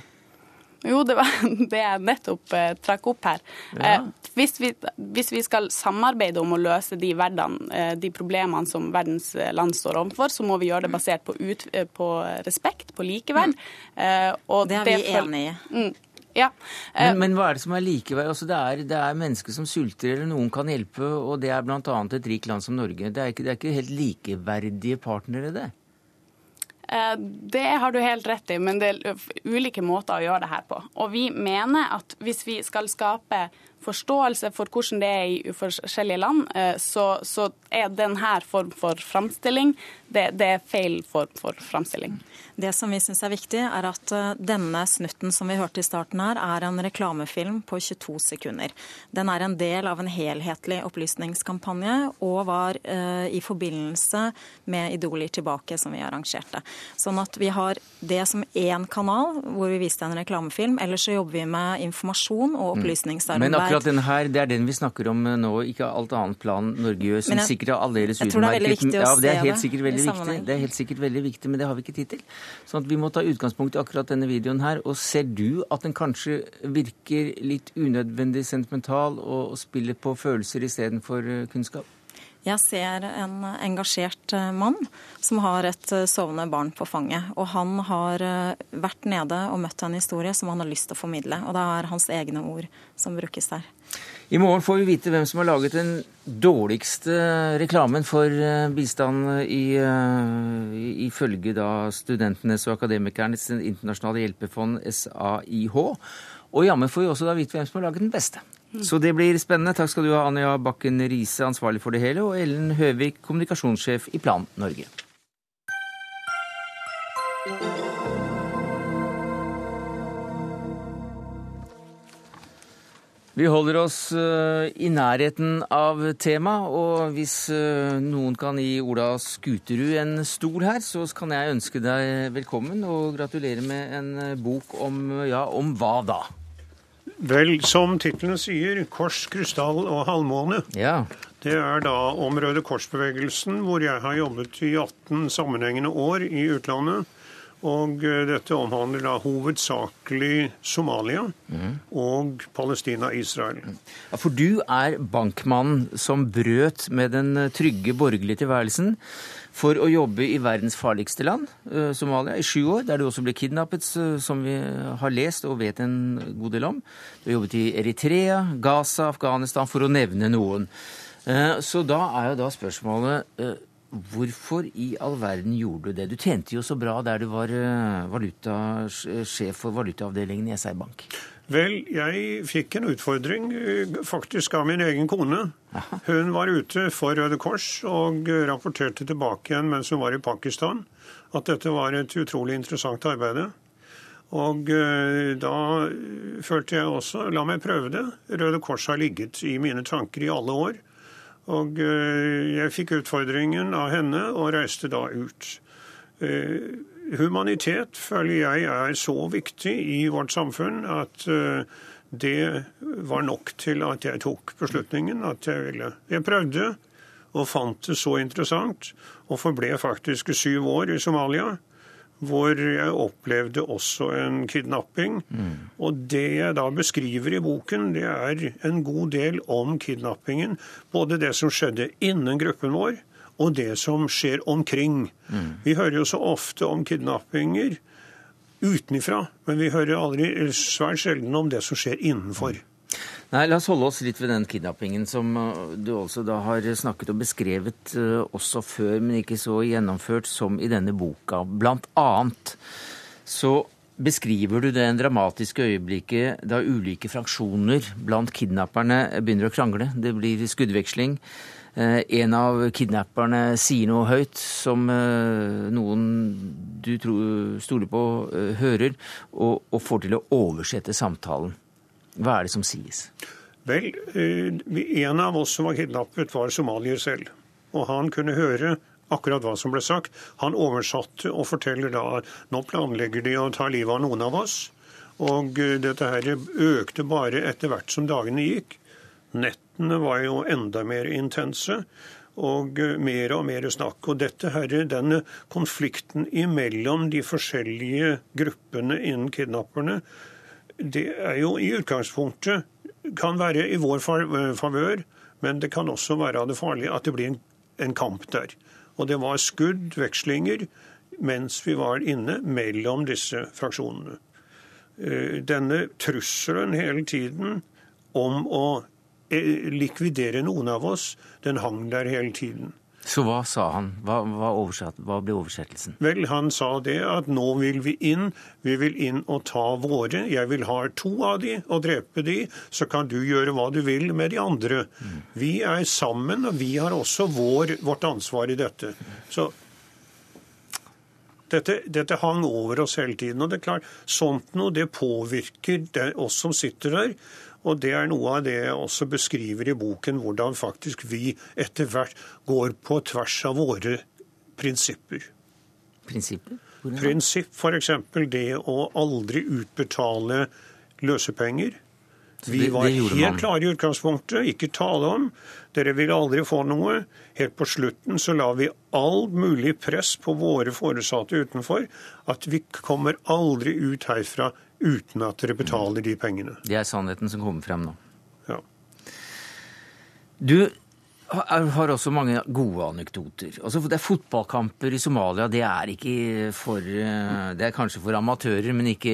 Jo, det var det jeg nettopp eh, trakk opp her. Ja. Eh, hvis, vi, hvis, vi, skal samarbeide om å løse de, verden, eh, de, problemene som verdens eh, land står overfor, så må vi gjøre det basert på, ut, på respekt, på likeverd. Eh, det er vi det enig i. Mm, ja. Men, eh, men, hva er det som er likeverd? Altså, det, er, det, er, mennesker som sulter, eller noen kan hjelpe, og det er bl.a. et rikt land som Norge. Det er, ikke, det er ikke helt likeverdige partnere, det? Eh, det har du helt rett i, men det er ulike måter å gjøre det her på. Og vi mener at hvis vi skal skape forståelse for hvordan det er i forskjellige land, eh, så, så er denne form for framstilling det, det, er feil form for framstilling. Det som vi syns er viktig, er at eh, denne snutten som vi hørte i starten her, er en reklamefilm på 22 sekunder. Den er en del av en helhetlig opplysningskampanje og var eh, i forbindelse med Idoler tilbake, som vi arrangerte. Sånn at vi har det som én kanal hvor vi viste en reklamefilm. Ellers så jobber vi med informasjon og mm. opplysningsarbeid. Men akkurat den her, det er den vi snakker om nå, ikke alt annet plan Norge gjør, som sikkert er aldeles utmerket. Jeg er ja, det er helt sikkert veldig viktig. Det er helt sikkert veldig viktig, men det har vi ikke tid til. Sånn at vi må ta utgangspunkt i akkurat denne videoen her. Og ser du at den kanskje virker litt unødvendig sentimental og spiller på følelser istedenfor eh, kunnskap? Jeg ser en engasjert eh, mann som har et eh, sovende barn på fanget. Og han har vært nede og møtt en historie som han har lyst til å formidle. Og det er hans egne ord som brukes der. I morgen får vi vite hvem som har laget den dårligste reklamen for eh, bistand i, ifølge da studentenes og akademikernes internasjonale hjelpefond SAIH. Og jammen får vi også da vite hvem som har laget den beste. Så det blir spennende. Takk skal du ha, Anja Bakken Riise, ansvarlig for det hele, og Ellen Høvik, kommunikasjonssjef i Plan Norge. Vi holder oss uh, i nærheten av temaet, og hvis uh, noen kan gi Ola Skuterud en stol her, så kan jeg ønske deg velkommen og gratulere med en uh, bok om ja, om hva da? Vel, som tittelen sier, 'Kors, krystall og halvmåne'. Ja. Det er da om Røde Kors-bevegelsen, hvor jeg har jobbet i 18 sammenhengende år i utlandet. Og eh, dette omhandler da hovedsakelig Somalia mm. og Palestina-Israel. Ja, for du er bankmannen som brøt med den eh, trygge borgerlige tilværelsen for å jobbe i verdens farligste land, eh, Somalia, i sju år, der du også ble kidnappet, som vi har lest og vet en god del om. Du har jobbet i Eritrea, Gaza, Afghanistan, for å nevne noen. Så da er jo da spørsmålet Hvorfor i all verden gjorde du det? Du tjente jo så bra der du var valuta, valutasjef for valutaavdelingen i SR Bank. Vel, jeg fikk en utfordring eh, faktisk av min egen kone. Hun var ute for Røde Kors og rapporterte tilbake igjen mens hun var i Pakistan at dette var et utrolig interessant arbeid. Og eh, da følte jeg også la meg prøve det. Røde Kors har ligget i mine tanker i alle år. Og eh, jeg fikk utfordringen av henne og reiste da ut. Eh, humanitet føler jeg er så viktig i vårt samfunn at eh, det var nok til at jeg tok beslutningen at jeg ville. Jeg prøvde og fant det så interessant, og forble faktisk syv år i Somalia hvor jeg opplevde også en kidnapping. Mm. Og det jeg da beskriver i boken, det er en god del om kidnappingen. Både det som skjedde innen gruppen vår, og det som skjer omkring. Mm. Vi hører jo så ofte om kidnappinger utenfra, men vi hører aldri, svært sjelden om det som skjer innenfor. Nei, La oss holde oss litt ved den kidnappingen som uh, du også da har snakket og beskrevet uh, også før, men ikke så gjennomført som i denne boka. Blant annet så beskriver du det dramatiske øyeblikket da ulike fraksjoner blant kidnapperne begynner å krangle. Det blir skuddveksling. Eh, en av kidnapperne sier noe høyt som eh, noen du stoler på, hører, og får til å oversette samtalen. Hva er det som sies? Vel, en av oss som var kidnappet, var somalier selv. Og han kunne høre akkurat hva som ble sagt. Han oversatte og forteller da at nå planlegger de å ta livet av noen av oss. Og eh, dette her økte bare etter hvert som dagene gikk. Nettene var jo enda mer intense. Og eh, mer og mer snakk. Og dette her, denne konflikten imellom de forskjellige gruppene innen kidnapperne, det er jo i utgangspunktet kan være i vår eh, favør, men det kan også være av det farlige at det blir en, en kamp der. Og det var skudd, vekslinger, mens vi var inne mellom disse fraksjonene. Eh, denne trusselen hele tiden om å eh, likvidere noen av oss, den hang der hele tiden. Så hva sa han? Hva, hva, hva, ble oversettelsen? Vel, Han sa det at nå vil vi inn. Vi vil inn og ta våre. Jeg vil ha to av de og drepe de. Så kan du gjøre hva du vil med de andre. Mm. Vi er sammen, og vi har også vår, vårt ansvar i dette. Så dette, dette, hang over oss hele tiden. og det er klart, Sånt noe det påvirker det, oss som sitter der. Og det er noe av det jeg også beskriver i boken, hvordan faktisk vi etter hvert går på tvers av våre prinsipper. Prinsipper? Prinsipp f.eks. det å aldri utbetale løsepenger. Vi var helt klare i utgangspunktet, ikke tale om. Dere vil aldri få noe. Helt på slutten så la vi all mulig press på våre foresatte utenfor. At vi kommer aldri ut herfra uten at dere betaler de pengene. Det er sannheten som kommer frem nå. Ja. Du har også mange gode anekdoter. Altså, det er Fotballkamper i Somalia det er ikke for eh, Det er kanskje for amatører, men ikke,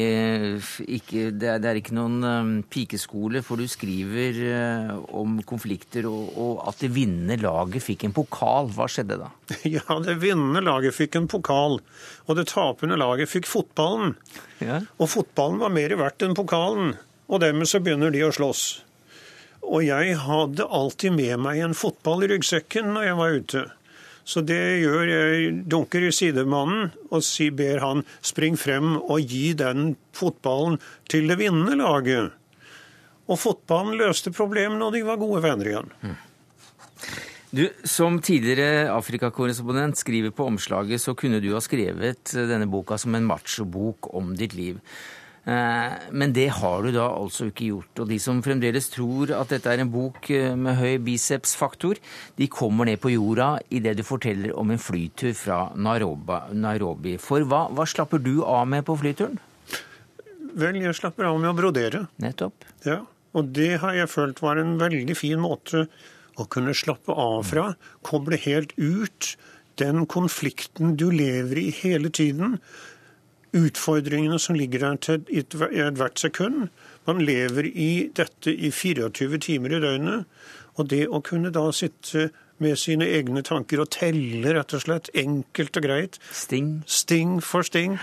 ikke det, er, det, er, ikke noen um, pikeskole. For du skriver uh, om konflikter og, og, at det vinnende laget fikk en pokal. Hva skjedde da? Ja, det vinnende laget fikk en pokal. Og det tapende laget fikk fotballen. Ja. Og fotballen var mer verdt enn pokalen. Og dermed så begynner de å slåss. Og jeg hadde alltid med meg en fotball i ryggsekken når jeg var ute. Så det gjør jeg. Dunker i sidemannen og ber han spring frem og gi den fotballen til det vinnende laget. Og fotballen løste problemene, og de var gode venner igjen. Du, Som tidligere Afrikakorrespondent skriver på omslaget, så kunne du ha skrevet denne boka som en machobok om ditt liv. Eh, men det har du da altså ikke gjort. Og de som fremdeles tror at dette er en bok eh, med høy bicepsfaktor, de kommer ned på jorda idet du forteller om en flytur fra Nairobi. For hva, hva slapper du av med på flyturen? Vel, jeg slapper av med å brodere. Nettopp. Ja, Og det har jeg følt var en veldig fin måte å kunne slappe av fra. Koble helt ut den konflikten du lever i hele tiden utfordringene som ligger der til ethvert sekund. Man lever i dette i 24 timer i døgnet. Og det å kunne da sitte med sine egne tanker og telle, rett og slett, enkelt og greit Sting. Sting for sting.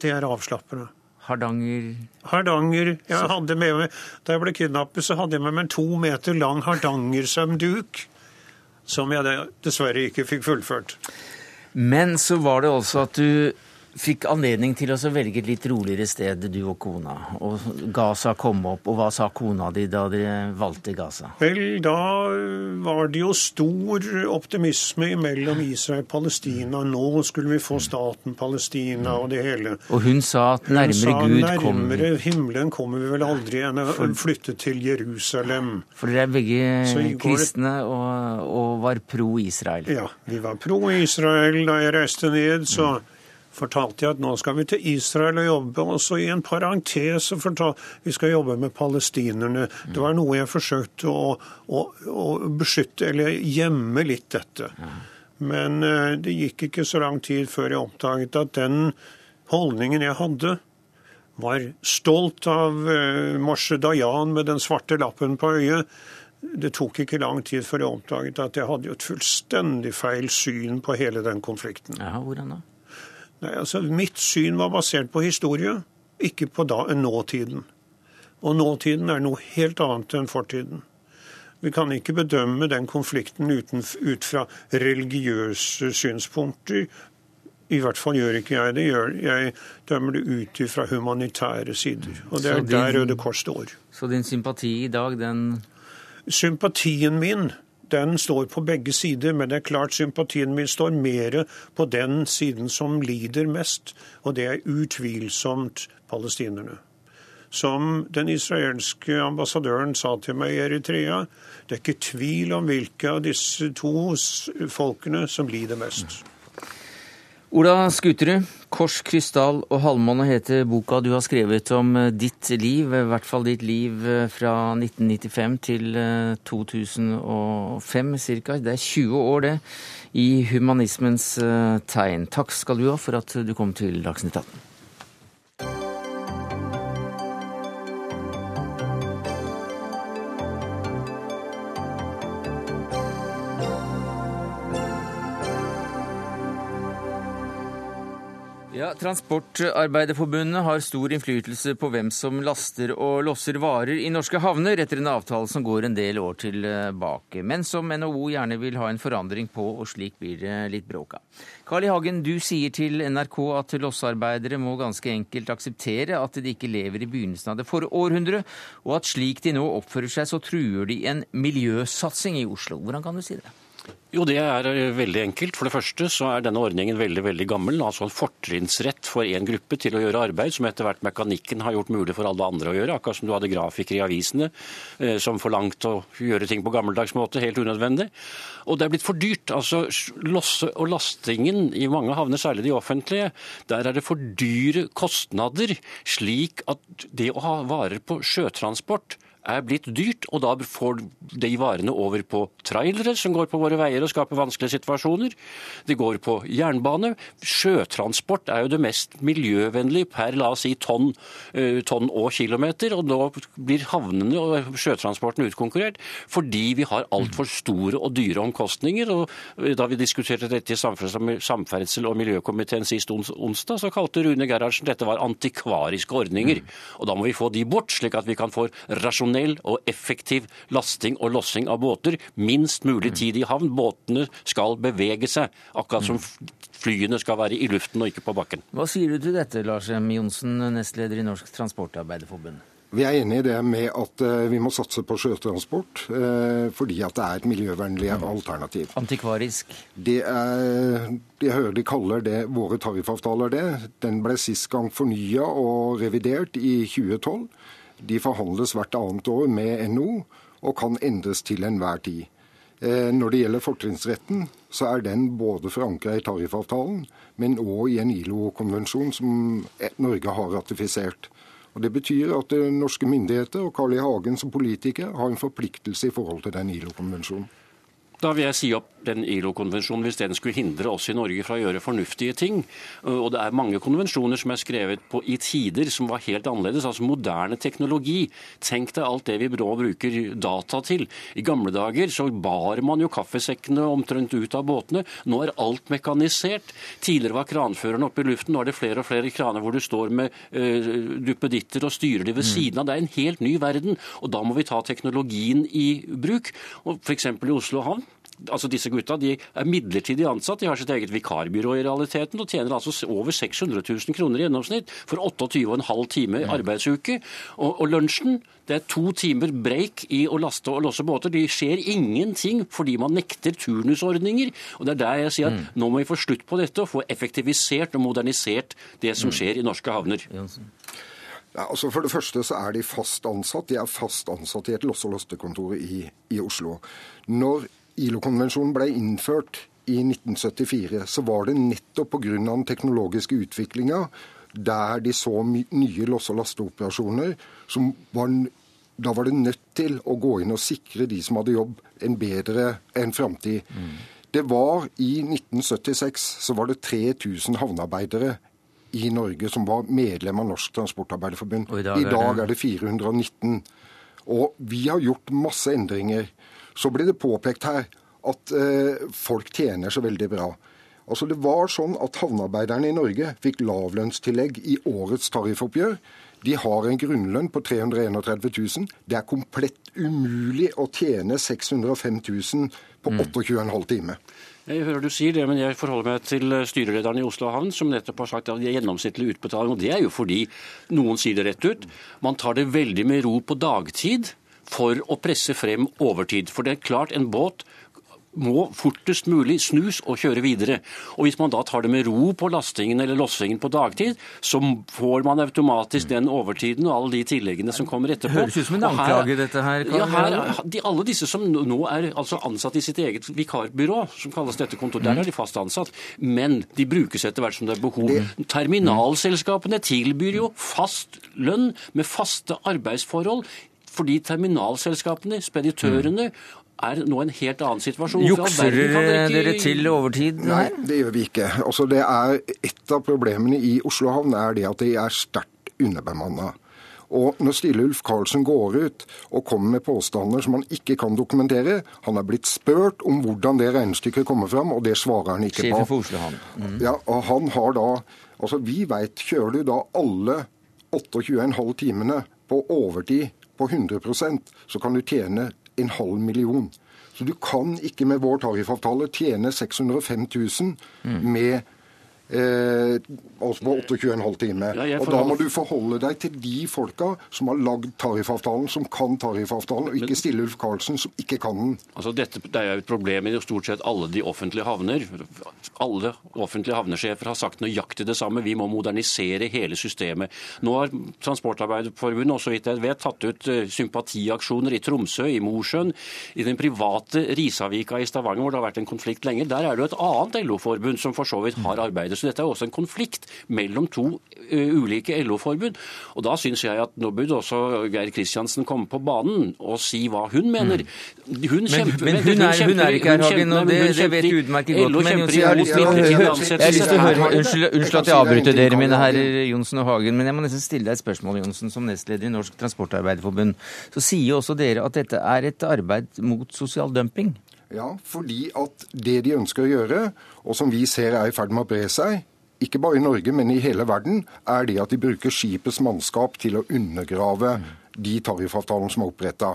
Det er avslappende. Hardanger Hardanger. Jeg hadde med meg, Da jeg ble kidnappet, så hadde jeg med meg en to meter lang hardangersømduk. Som jeg dessverre ikke fikk fullført. Men så var det også at du fikk anledning til å velge et litt roligere sted, du og kona. Og Gaza kom opp. Og hva sa kona di da dere valgte Gaza? Vel, da var det jo stor optimisme mellom Israel og Palestina. Nå skulle vi få staten Palestina og det hele. Og hun sa at nærmere hun sa, Gud kommer Nærmere himmelen kommer vi vel aldri enn å flytte til Jerusalem. For dere er begge kristne og, og var pro-Israel? Ja, vi var pro-Israel da jeg reiste ned. så... Fortalte jeg at nå skal vi til Israel og jobbe. Og så i en parentes fortalte vi skal jobbe med palestinerne. Det var noe jeg forsøkte å, å, å beskytte, eller gjemme litt dette. Men uh, det gikk ikke så lang tid før jeg oppdaget at den holdningen jeg hadde, var stolt av uh, Moshe Dayan med den svarte lappen på øyet. Det tok ikke lang tid før jeg oppdaget at jeg hadde et fullstendig feil syn på hele den konflikten. Ja, hvordan da? Nei, altså Mitt syn var basert på historie, ikke på da, nåtiden. Og nåtiden er noe helt annet enn fortiden. Vi kan ikke bedømme den konflikten uten, ut fra religiøse synspunkter. I hvert fall gjør ikke jeg det. Jeg dømmer det ut fra humanitære sider. Og det er din, der Røde Kors står. Så din sympati i dag, den Sympatien min den står på begge sider, men det er klart sympatien min står mer på den siden som lider mest, og det er utvilsomt palestinerne. Som den israelske ambassadøren sa til meg i Eritrea, det er ikke tvil om hvilke av disse to folkene som lider mest. Ola Skuterud, 'Kors, krystall og halvmåne' heter boka du har skrevet om eh, ditt liv, i hvert fall ditt liv eh, fra 1995 til 2005 eh, ca. Det er 20 år, det, i humanismens tegn. Takk skal du ha for at du kom til Dagsnytt 18. Transportarbeiderforbundet har stor innflytelse på hvem som laster og losser varer i norske havner, etter en avtale som går en del år tilbake, men som NHO gjerne vil ha en forandring på, og slik blir det litt bråk av. Carl I. Hagen, du sier til NRK at lossearbeidere må ganske enkelt akseptere at de ikke lever i begynnelsen av det forrige århundre, og at slik de nå oppfører seg, så truer de en miljøsatsing i Oslo. Hvordan kan du si det? Jo, det er eh, veldig enkelt. For det første så er denne ordningen veldig veldig gammel. Altså en fortrinnsrett for én gruppe til å gjøre arbeid, som etter hvert mekanikken har gjort mulig for alle andre å gjøre. Akkurat som du hadde grafikere i avisene eh, som forlangte å gjøre ting på gammeldags måte, helt unødvendig. Og det er blitt for dyrt. Altså losse- og lastingen i mange havner, særlig de offentlige, der er det for dyre kostnader, slik at det å ha varer på sjøtransport er blitt dyrt, og da får de varene over på trailere som går på våre veier og skaper vanskelige situasjoner. Det går på jernbane. Sjøtransport er jo det mest miljøvennlige per la oss si tonn, eh, tonn og kilometer, og nå blir havnene og sjøtransporten utkonkurrert fordi vi har altfor store og dyre omkostninger. og eh, Da vi diskuterte dette i Samferdsel- og miljøkomiteen sist onsdag, så kalte Rune Gerhardsen dette var antikvariske ordninger. Og Da må vi få de bort, slik at vi kan få rasjonell rasjonell og effektiv lasting og lossing av båter. Minst mulig tid i havn. Båtene skal bevege seg, akkurat som flyene skal være i luften og ikke på bakken. Hva sier du til dette, Lars M. Johnsen, nestleder i Norsk Transportarbeiderforbund? Vi er enig i det med at eh, vi må satse på sjøtransport, eh, fordi at det er et miljøvennlig alternativ. Antikvarisk? Det er, Jeg hører de kaller det våre tariffavtaler det. Den ble sist gang fornya og revidert i 2012. De forhandles hvert annet år med NO og kan endres til enhver tid. Eh, når det gjelder fortrinnsretten, så er den både forankra i tariffavtalen, men òg i en ILO-konvensjon som Norge har ratifisert. Og Det betyr at eh, norske myndigheter og Carl I. Hagen som politiker har en forpliktelse i forhold til den ILO-konvensjonen. Da vil jeg si opp den ILO-konvensjonen hvis den skulle hindre oss i Norge fra å gjøre fornuftige ting. Og det er mange konvensjoner som er skrevet på i tider som var helt annerledes, altså moderne teknologi. Tenk deg alt det vi nå bruker data til. I gamle dager så bar man jo kaffesekkene omtrent ut av båtene. Nå er alt mekanisert. Tidligere var kranføreren oppe i luften, nå er det flere og flere kraner hvor du står med uh, duppeditter og styrer de ved mm. siden av. Det er en helt ny verden, og da må vi ta teknologien i bruk. Og F.eks. i Oslo havn altså disse gutta de er midlertidig ansatt, de har sitt eget vikarbyrå i realiteten og tjener altså over 600 000 kroner i gjennomsnitt for 28,5 timer arbeidsuke. Og, og lunsjen det er to timer break i å laste og losse båter. Det skjer ingenting fordi man nekter turnusordninger. Og Det er der jeg sier at mm. nå må vi få slutt på dette og få effektivisert og modernisert det som mm. skjer i norske havner. Ja, altså For det første så er de fast ansatt. De er fast ansatt i et losse- og lastekontor i, i Oslo. Når ILO-konvensjonen ble innført i 1974, så var det nettopp pga. den teknologiske utviklinga der de så nye losse- og lasteoperasjoner, som var, da var det nødt til å gå inn og sikre de som hadde jobb, en bedre en framtid. Mm. Det var I 1976 så var det 3000 havnearbeidere i Norge som var medlem av Norsk Transportarbeiderforbund. I dag, I dag er det 419. Og vi har gjort masse endringer. Så blir det påpekt her at eh, folk tjener så veldig bra. Altså Det var sånn at havnearbeiderne i Norge fikk lavlønnstillegg i årets tariffoppgjør. De har en grunnlønn på 331 000. Det er komplett umulig å tjene 605 000 på 28,5 timer. Jeg hører du sier det, men jeg forholder meg til styrelederen i Oslo havn, som nettopp har sagt at det er gjennomsnittlig utbetaling. Og det er jo fordi noen sier det rett ut. Man tar det veldig med ro på dagtid for å presse frem overtid. For det er klart, en båt må fortest mulig snus og kjøre videre. Og Hvis man da tar det med ro på lastingen eller lossingen på dagtid, så får man automatisk den overtiden og alle de tilleggene som kommer etterpå. Høres ut som en anklage, dette her. Ja, her, de, alle disse som nå er altså ansatt i sitt eget vikarbyrå, som kalles dette kontor, der er de fast ansatt. Men de brukes etter hvert som det er behov. Terminalselskapene tilbyr jo fast lønn med faste arbeidsforhold. Fordi terminalselskapene, speditørene, er nå en helt annen situasjon. Jukser dere, ikke- dere til overtid Nei, det gjør vi ikke. Altså, det er, et av problemene i Oslo havn er det at de er sterkt underbemanna. Og når Stille Ulf Karlsen går ut og kommer med påstander som han ikke kan dokumentere Han er blitt spurt om hvordan det regnestykket kommer fram, og det svarer han ikke på. for Oslo havn. Mm. Ja, og han har da Altså, vi veit, kjører du da alle 28,5 timene på overtid på 100% så kan du tjene en halv million. Så du kan ikke med vår tariffavtale tjene 605 000 med Eh, altså på 28,5 timer. Ja, og da må du forholde deg til de folka som har lagd tariffavtalen, som kan tariffavtalen, og ikke stille Ulf Karlsen, som ikke kan den. Altså dette, det er jo et problem i stort sett alle de offentlige havner. Alle offentlige havnesjefer har sagt nøyaktig det samme. Vi må modernisere hele systemet. Nå har Transportarbeiderforbundet og så vidt jeg vet, tatt ut eh, sympatiaksjoner i Tromsø, i Mosjøen, i den private Risavika i Stavanger, hvor det har vært en konflikt lenge. Der er det jo et annet LO-forbund som for så vidt har arbeidet. Så dette er også en konflikt mellom to eh, ulike LO-forbund. Og da syns jeg at nå burde også Geir Kristiansen komme på banen og si hva hun mener. Hun kjemper- men men hun er, hun er ikke her, Hagen, og det, det vet du utmerket godt. Men jeg har lyst til å høre. Unnskyld, unnskyld at jeg avbryter dere, mine herrer Johnsen og Hagen, men jeg må nesten stille deg et spørsmål, Johnsen, som nestleder i Norsk Transportarbeiderforbund. Så sier jo også dere at dette er et arbeid mot sosial dumping. Ja, fordi at det de ønsker å gjøre, og som vi ser er i ferd med å bre seg, ikke bare i Norge, men i hele verden, er det at de bruker skipets mannskap til å undergrave de tariffavtalene som er oppretta.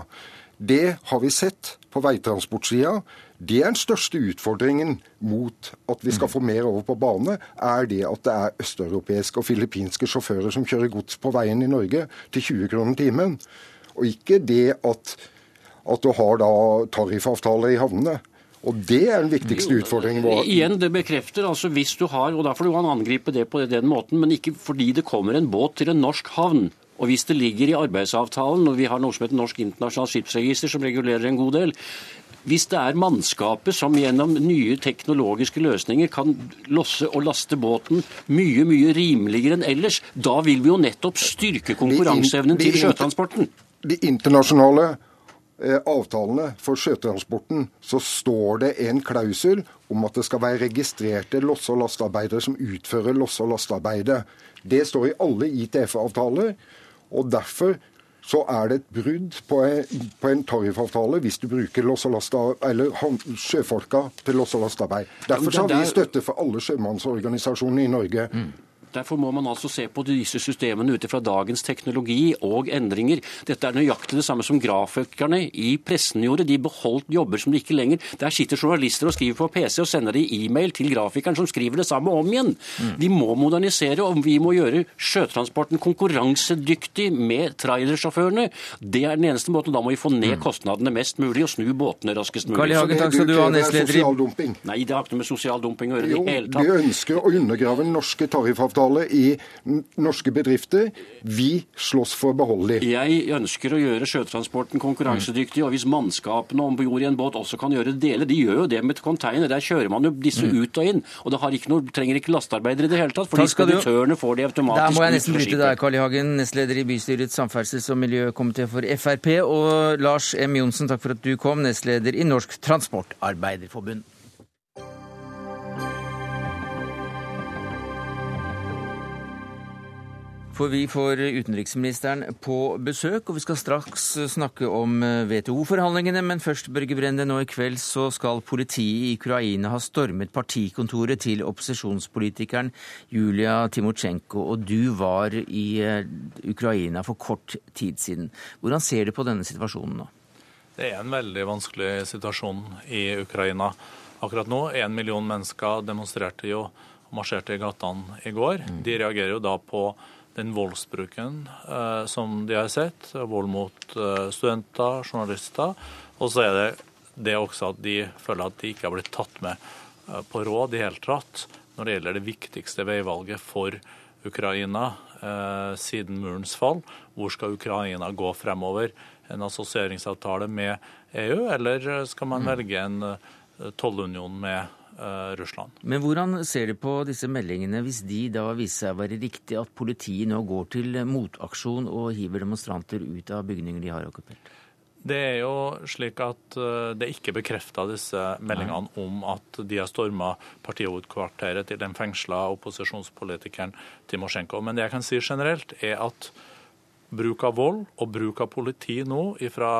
Det har vi sett på veitransportsida. Det er den største utfordringen mot at vi skal få mer over på bane, er det at det er østeuropeiske og filippinske sjåfører som kjører gods på veien i Norge til 20 kroner timen. Og ikke det at, at du har da tariffavtaler i havnene. Og det er den viktigste utfordringen vår. Igjen, det bekrefter altså hvis du har, og da får du angripe det på den måten, men ikke fordi det kommer en båt til en norsk havn. Og hvis det ligger i arbeidsavtalen, og vi har noe som heter Norsk internasjonalt skipsregister som regulerer en god del, hvis det er mannskapet som gjennom nye teknologiske løsninger kan losse og laste båten mye, mye rimeligere enn ellers, da vil vi jo nettopp styrke konkurranseevnen til sjøtransporten. De internasjonale avtalene for sjøtransporten, så står det en klausul om at det skal være registrerte losse- og lastearbeidere som utfører losse- og lastearbeidet. Det står i alle ITF-avtaler, og derfor så er det et brudd på en, på en tariffavtale hvis du bruker loss- og lasta- eller sjøfolka til loss- og lastearbeid. Derfor så har vi støtte for alle sjømannsorganisasjonene i Norge. Derfor må man altså se på disse systemene ut fra dagens teknologi og endringer. Dette er nøyaktig det samme som grafikerne i pressen gjorde. De beholdt jobber som de ikke lenger Der sitter journalister og skriver på PC og sender de e-mail til grafikeren som skriver det samme om igjen. Vi må modernisere, og vi må gjøre sjøtransporten konkurransedyktig med trailersjåførene. Det er den eneste måten. Da må vi få ned kostnadene mest mulig og snu båtene raskest mulig. Carl Hagen, takk skal du ha, nestleder i Nei, det har ikke noe med sosial dumping å gjøre i Jo, det hele vi ønsker å undergrave den norske tariffavtaler i norske bedrifter. Vi slåss for å beholde dem. Jeg ønsker å gjøre sjøtransporten konkurransedyktig, og hvis mannskapene om bord i en båt også kan gjøre deler De gjør jo det med container. Der kjører man jo disse ut og inn. Og det har ikke noe, trenger ikke lastearbeidere i det hele tatt, du- speditørene får de Der må jeg nesten bryte deg, Carl I. Hagen, nestleder i bystyrets samferdsels- og miljøkomité for Frp. Og Lars M. Johnsen, takk for at du kom, nestleder i Norsk Transportarbeiderforbund. For vi får utenriksministeren på besøk, og vi skal straks snakke om WTO-forhandlingene. Men først, Børge Brende, nå i kveld så skal politiet i Ukraina ha stormet partikontoret til opposisjonspolitikeren Julia Timosjenko. Og du var i eh, Ukraina for kort tid siden. Hvordan ser du på denne situasjonen nå? Det er en veldig vanskelig situasjon i Ukraina akkurat nå. En million mennesker demonstrerte jo og marsjerte i gatene i går. De reagerer jo da på den voldsbruken eh, som de har sett. Vold mot eh, studenter, journalister. Og så er det det også at de føler at de ikke har blitt tatt med eh, på råd i hele tatt når det gjelder det viktigste veivalget for Ukraina eh, siden murens fall. Hvor skal Ukraina gå fremover? En assosieringsavtale med EU, eller skal man velge en eh, tollunion med Russland. Men hvordan ser du på disse meldingene hvis de da viser seg å være riktig, at politiet nå går til motaksjon og hiver demonstranter ut av bygninger de har okkupert? Det er jo slik at eh, det ikke bekrefta disse meldingene om at de har storma partihovedkvarteret til den fengsla opposisjonspolitikeren Timosjenko. Men det jeg kan si generelt, er at bruk av vold og bruk av politi nå fra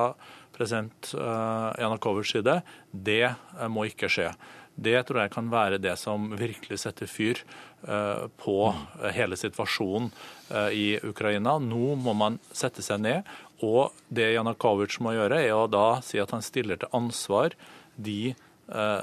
president eh, side, det må ikke skje. Det tror jeg kan være det som virkelig setter fyr eh, på hele situasjonen eh, i Ukraina. Nå må man sette seg ned, og det Janukovitsj må gjøre, er å da si at han stiller til ansvar de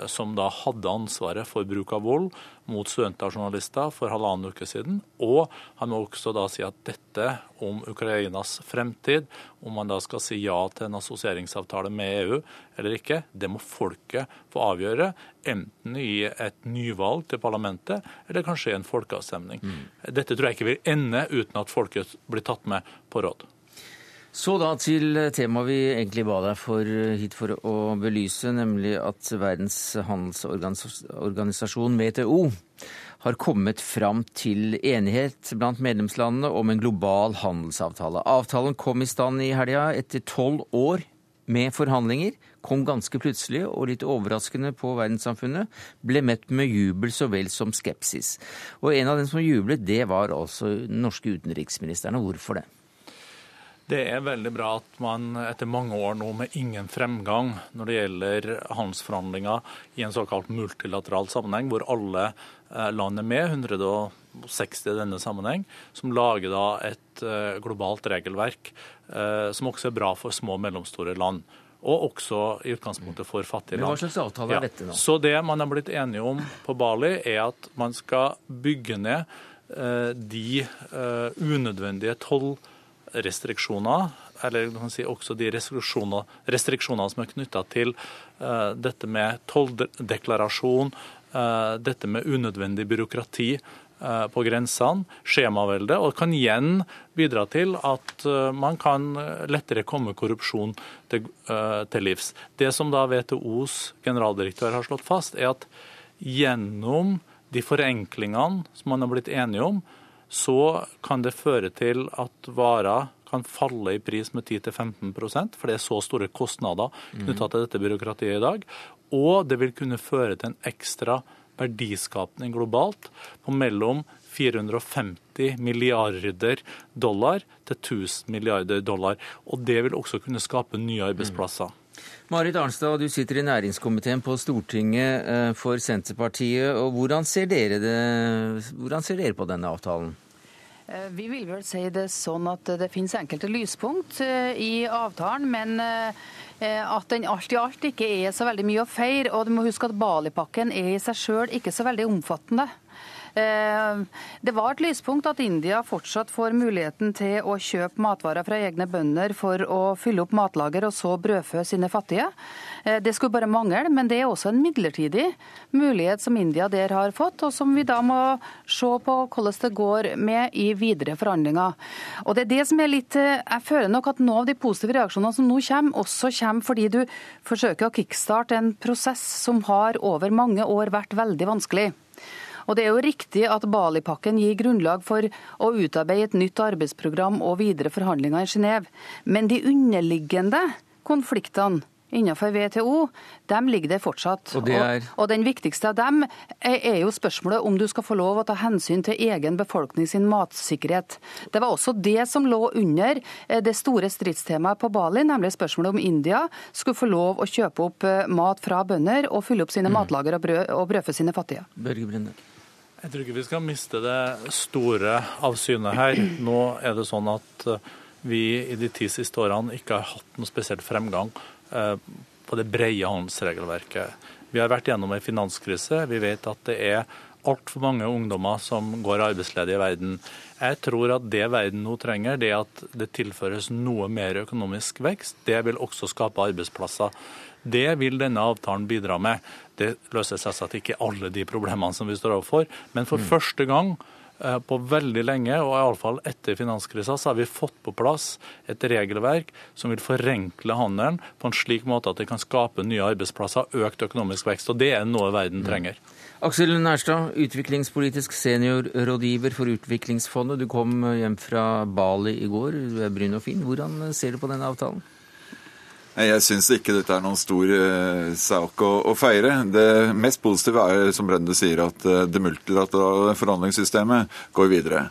som da hadde ansvaret for bruk av vold mot studenter og journalister for halvannen uke siden. Og han må også da si at dette om Ukrainas fremtid, om man da skal si ja til en assosieringsavtale med EU eller ikke, det må folket få avgjøre. Enten i et nyvalg til parlamentet, eller kanskje i en folkeavstemning. Mm. Dette tror jeg ikke vil ende uten at folket blir tatt med på råd. Så da til temaet vi egentlig ba deg for, hit for å belyse, nemlig at Verdens handelsorganisasjon, WTO, har kommet fram til enighet blant medlemslandene om en global handelsavtale. Avtalen kom i stand i helga etter tolv år med forhandlinger. Kom ganske plutselig og litt overraskende på verdenssamfunnet. Ble møtt med jubel så vel som skepsis. Og en av dem som jublet, det var altså den norske utenriksministeren. Og hvorfor det? Det er veldig bra at man etter mange år nå med ingen fremgang når det gjelder handelsforhandlinger i en såkalt multilateral sammenheng, hvor alle eh, land er med, 160 i denne sammenheng, som lager da et eh, globalt regelverk eh, som også er bra for små og mellomstore land. Og også i utgangspunktet for fattige land. Men Hva slags avtale er dette nå? Så Det man har blitt enige om på Bali, er at man skal bygge ned de unødvendige toll restriksjoner, eller si også de restriksjoner, restriksjoner som er knytta til uh, dette med tolldeklarasjon, uh, dette med unødvendig byråkrati uh, på grensene, skjemavelde, og kan igjen bidra til at man kan lettere komme korrupsjon til, til livs. Det som da WTOs generaldirektør har slått fast, er at gjennom de forenklingene som man har blitt enige om, så kan det føre til at varer kan falle i pris med 10-15% for det er så store kostnader knytta til dette byråkratiet i dag. Og det vil kunne føre til en ekstra verdiskapning globalt på mellom 450 milliarder dollar til 1000 milliarder dollar. Og det vil også kunne skape nye arbeidsplasser. Marit Arnstad, du sitter i næringskomiteen på Stortinget eh, for Senterpartiet. og Hvordan ser dere, det, hvordan ser dere på denne avtalen? Eh, vi vil vel si det sånn at det finnes enkelte lyspunkt eh, i avtalen, men at den alt i alt ikke er så veldig mye å feire. Og du må huske at Bali-pakken er i seg sjøl ikke så veldig omfattende. Eh, det var et lyspunkt at India fortsatt får muligheten til å kjøpe matvarer fra egne bønder for å fylle opp matlager og så brødfø sine fattige. Eh, det skulle bare mangle, men det er også en midlertidig mulighet som India der har fått, og som vi da må se på hvordan det går med i videre forhandlinger. Og det er det som er litt eh, Jeg føler nok at noen av de positive reaksjonene som nå kommer, også kommer fordi du forsøker å kickstarte en prosess som har over mange år vært veldig vanskelig. Og Det er jo riktig at Bali-pakken gir grunnlag for å utarbeide et nytt arbeidsprogram og videre forhandlinger i Genéve. Men de underliggende konfliktene innenfor WTO, de ligger der fortsatt. Og det er? Og, og den viktigste av dem er, er, jo spørsmålet om du skal få lov å ta hensyn til egen befolkning sin matsikkerhet. Det var også det som lå under eh, det store stridstemaet på Bali, nemlig spørsmålet om India skulle få lov å kjøpe opp eh, mat fra bønder og fylle opp sine mm. matlager og, brød, og brødfø sine fattige. Børge Brende. Jeg tror ikke vi skal miste det store av syne her. Nå er det sånn at eh, vi i de ti siste årene ikke har hatt noe spesielt fremgang på det brede handelsregelverket. Vi har vært gjennom en finanskrise. Vi vet at det er altfor mange ungdommer som går arbeidsledige i verden. Jeg tror at det verden nå trenger, det at det tilføres noe mer økonomisk vekst. Det vil også skape arbeidsplasser. Det vil denne avtalen bidra med. Det løser selvsagt ikke alle de problemene som vi står overfor, men for mm. første gang eh, på veldig lenge, og iallfall etter finanskrisa, så har vi fått på plass et regelverk som vil forenkle handelen på en slik måte at det kan skape nye arbeidsplasser, økt økonomisk vekst. Og det er noe verden mm. trenger. Aksel Nærstad, utviklingspolitisk seniorrådgiver for Utviklingsfondet. Du kom hjem fra Bali i går. Du er brun og fin. Hvordan ser du på denne avtalen? Jeg syns ikke dette er noen stor uh, sak å, å, feire. Det mest positive er, som Brende sier, at uh, det multilaterale forhandlingssystemet går videre.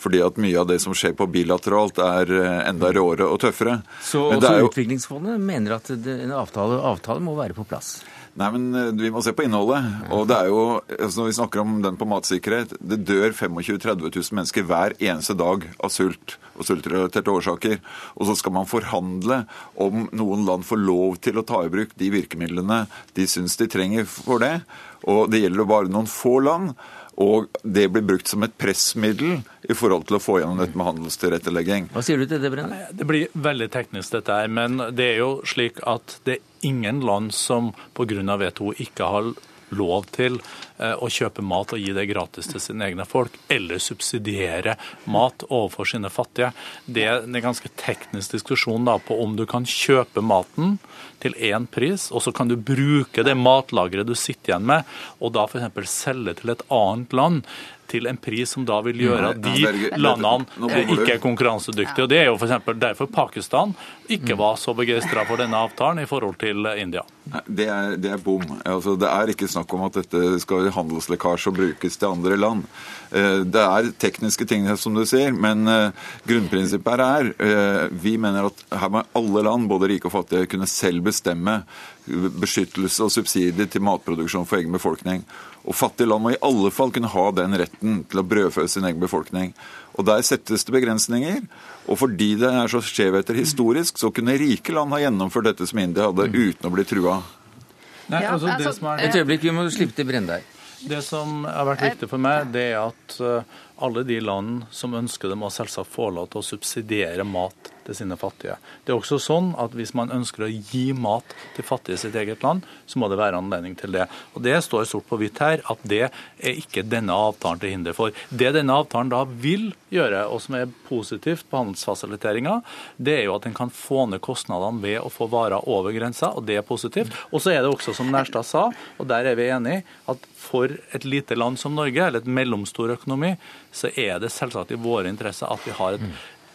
Fordi at mye av det som skjer på bilateralt, er uh, enda råere og tøffere. Så også jo... Utviklingsfondet mener at det, en avtale, avtale må være på plass? Nei, men eh, Vi må se på innholdet. Og det er jo, altså Når vi snakker om den på matsikkerhet Det dør 25 000-30 000 mennesker hver eneste dag av sult og sultrelaterte årsaker. Og så skal man forhandle om noen land får lov til å ta i bruk de virkemidlene de syns de trenger for det. Og det gjelder jo bare noen få land. Og det blir brukt som et pressmiddel i forhold til å få gjennom dette med handelstilrettelegging. Hva sier du til det, Brenne? Det blir veldig teknisk, dette her. Men det er jo slik at det er ingen land som pga. WTO ikke har lov til eh, å kjøpe mat og gi det gratis til sine egne folk, eller subsidiere mat overfor sine fattige. Det er en ganske teknisk diskusjon da, på om du kan kjøpe maten til én pris, og så kan du bruke det matlageret du sitter igjen med, og da f.eks. selge til et annet land til en pris som da vil gjøre at de landene ikke er konkurransedyktige. Og Det er jo f.eks. derfor Pakistan ikke mm. var så begeistra for denne avtalen i forhold til India. Det er, det er bom. Altså, det er ikke snakk om at dette skal handelslekkasje og brukes til andre land. Eh, det er tekniske ting, som du sier, men eh, grunnprinsippet her er eh, vi mener at her må alle land, både rike og fattige, kunne selv bestemme beskyttelse og subsidier til matproduksjon for egen befolkning. Og Fattige land må i alle fall kunne ha den retten til å brødfø sin egen befolkning. Og Der settes det begrensninger. Og fordi det er så skjevheter historisk, så kunne rike land ha gjennomført dette som India hadde, uten å bli trua. Nei, altså, altså, Et øyeblikk, vi må slippe til Brende her. Det som har vært viktig for meg, det er at eh, alle de land som ønsker det, må selvsagt få lov til å subsidiere mat til sine fattige. Det er også sånn at Hvis man ønsker å gi mat til fattige i sitt eget land, så må det være anledning til det. Og Det står sort på hvitt her at det er ikke denne avtalen til hinder for. Det denne avtalen da vil gjøre, og som er positivt på handelsfasiliteringa, det er jo at en kan få ned kostnadene ved å få varer over grensa, og det er positivt. Og så er det også, som Nærstad sa, og der er vi enige, at for et lite land som Norge, eller et mellomstor økonomi, så er det selvsagt i våre interesser at vi har et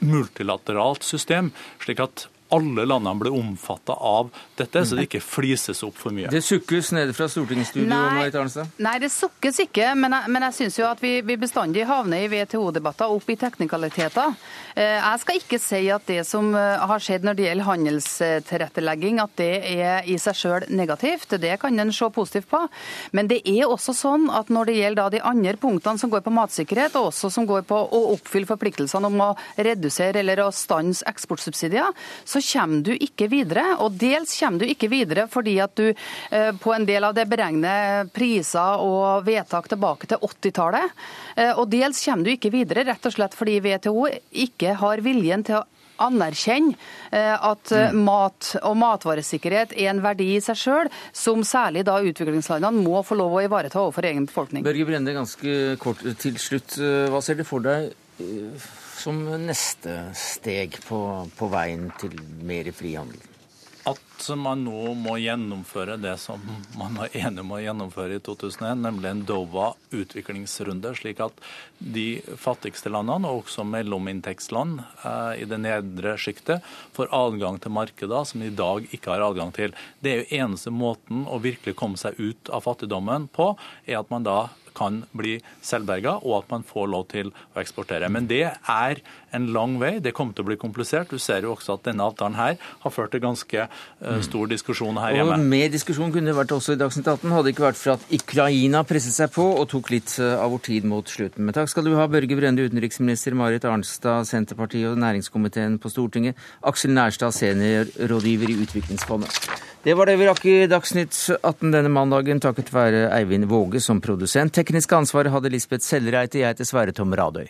multilateralt system, slik at alle landene blir omfatta av dette, så det ikke flises opp for mye. Det sukkes nede fra stortingsstudio? Nei, nei, det sukkes ikke, men jeg, men jeg syns jo at vi, vi, bestandig havner i WTO-debatter opp i teknikaliteter. Eh, jeg skal ikke si at det som eh, har skjedd når det gjelder handelstilrettelegging, at det er i seg sjøl negativt. Det kan en se positivt på. Men det er også sånn at når det gjelder de andre punktene som går på matsikkerhet, og også som går på å oppfylle forpliktelsene om å redusere eller å stanse eksportsubsidier, så kommer du ikke videre. Og dels kommer du ikke videre fordi at du eh, på en del av det beregner priser og vedtak tilbake til 80-tallet. Eh, og dels kommer du ikke videre rett og slett fordi WTO ikke har viljen til å anerkjenne eh, at mm. mat og matvaresikkerhet er en verdi i seg sjøl, som særlig da utviklingslandene må få lov å ivareta overfor egen befolkning. Børge Brende, ganske kort til slutt. Hva ser du for deg som neste steg på, på veien til mer frihandel? at man nå må gjennomføre det som man var enig om å gjennomføre i 2001, nemlig en Dova-utviklingsrunde, slik at de fattigste landene, og også mellominntektsland eh, i det nedre sjiktet, får adgang til markeder som de i dag ikke har adgang til. Det er jo eneste måten å virkelig komme seg ut av fattigdommen på, er at man da kan bli selvberga, og at man får lov til å eksportere. Men det er en lang vei. Det kommer til å bli komplisert. Du ser jo også at denne avtalen her har ført til ganske uh, stor diskusjon her hjemme. Og Mer diskusjon kunne det vært også i Dagsnytt 18, hadde det ikke vært for at Ukraina presset seg på og tok litt eh, av vår tid mot slutten. Men takk skal du ha, Børge Brende, utenriksminister, Marit Arnstad, Senterpartiet og næringskomiteen på Stortinget, Aksel Nærstad, seniorrådgiver i Utviklingsfondet. Det var det vi rakk i Dagsnytt 18 denne mandagen, takket være Eivind Våge som produsent. Teknisk ansvar hadde Lisbeth Sellreite, jeg heter Sverre Tom Radøy.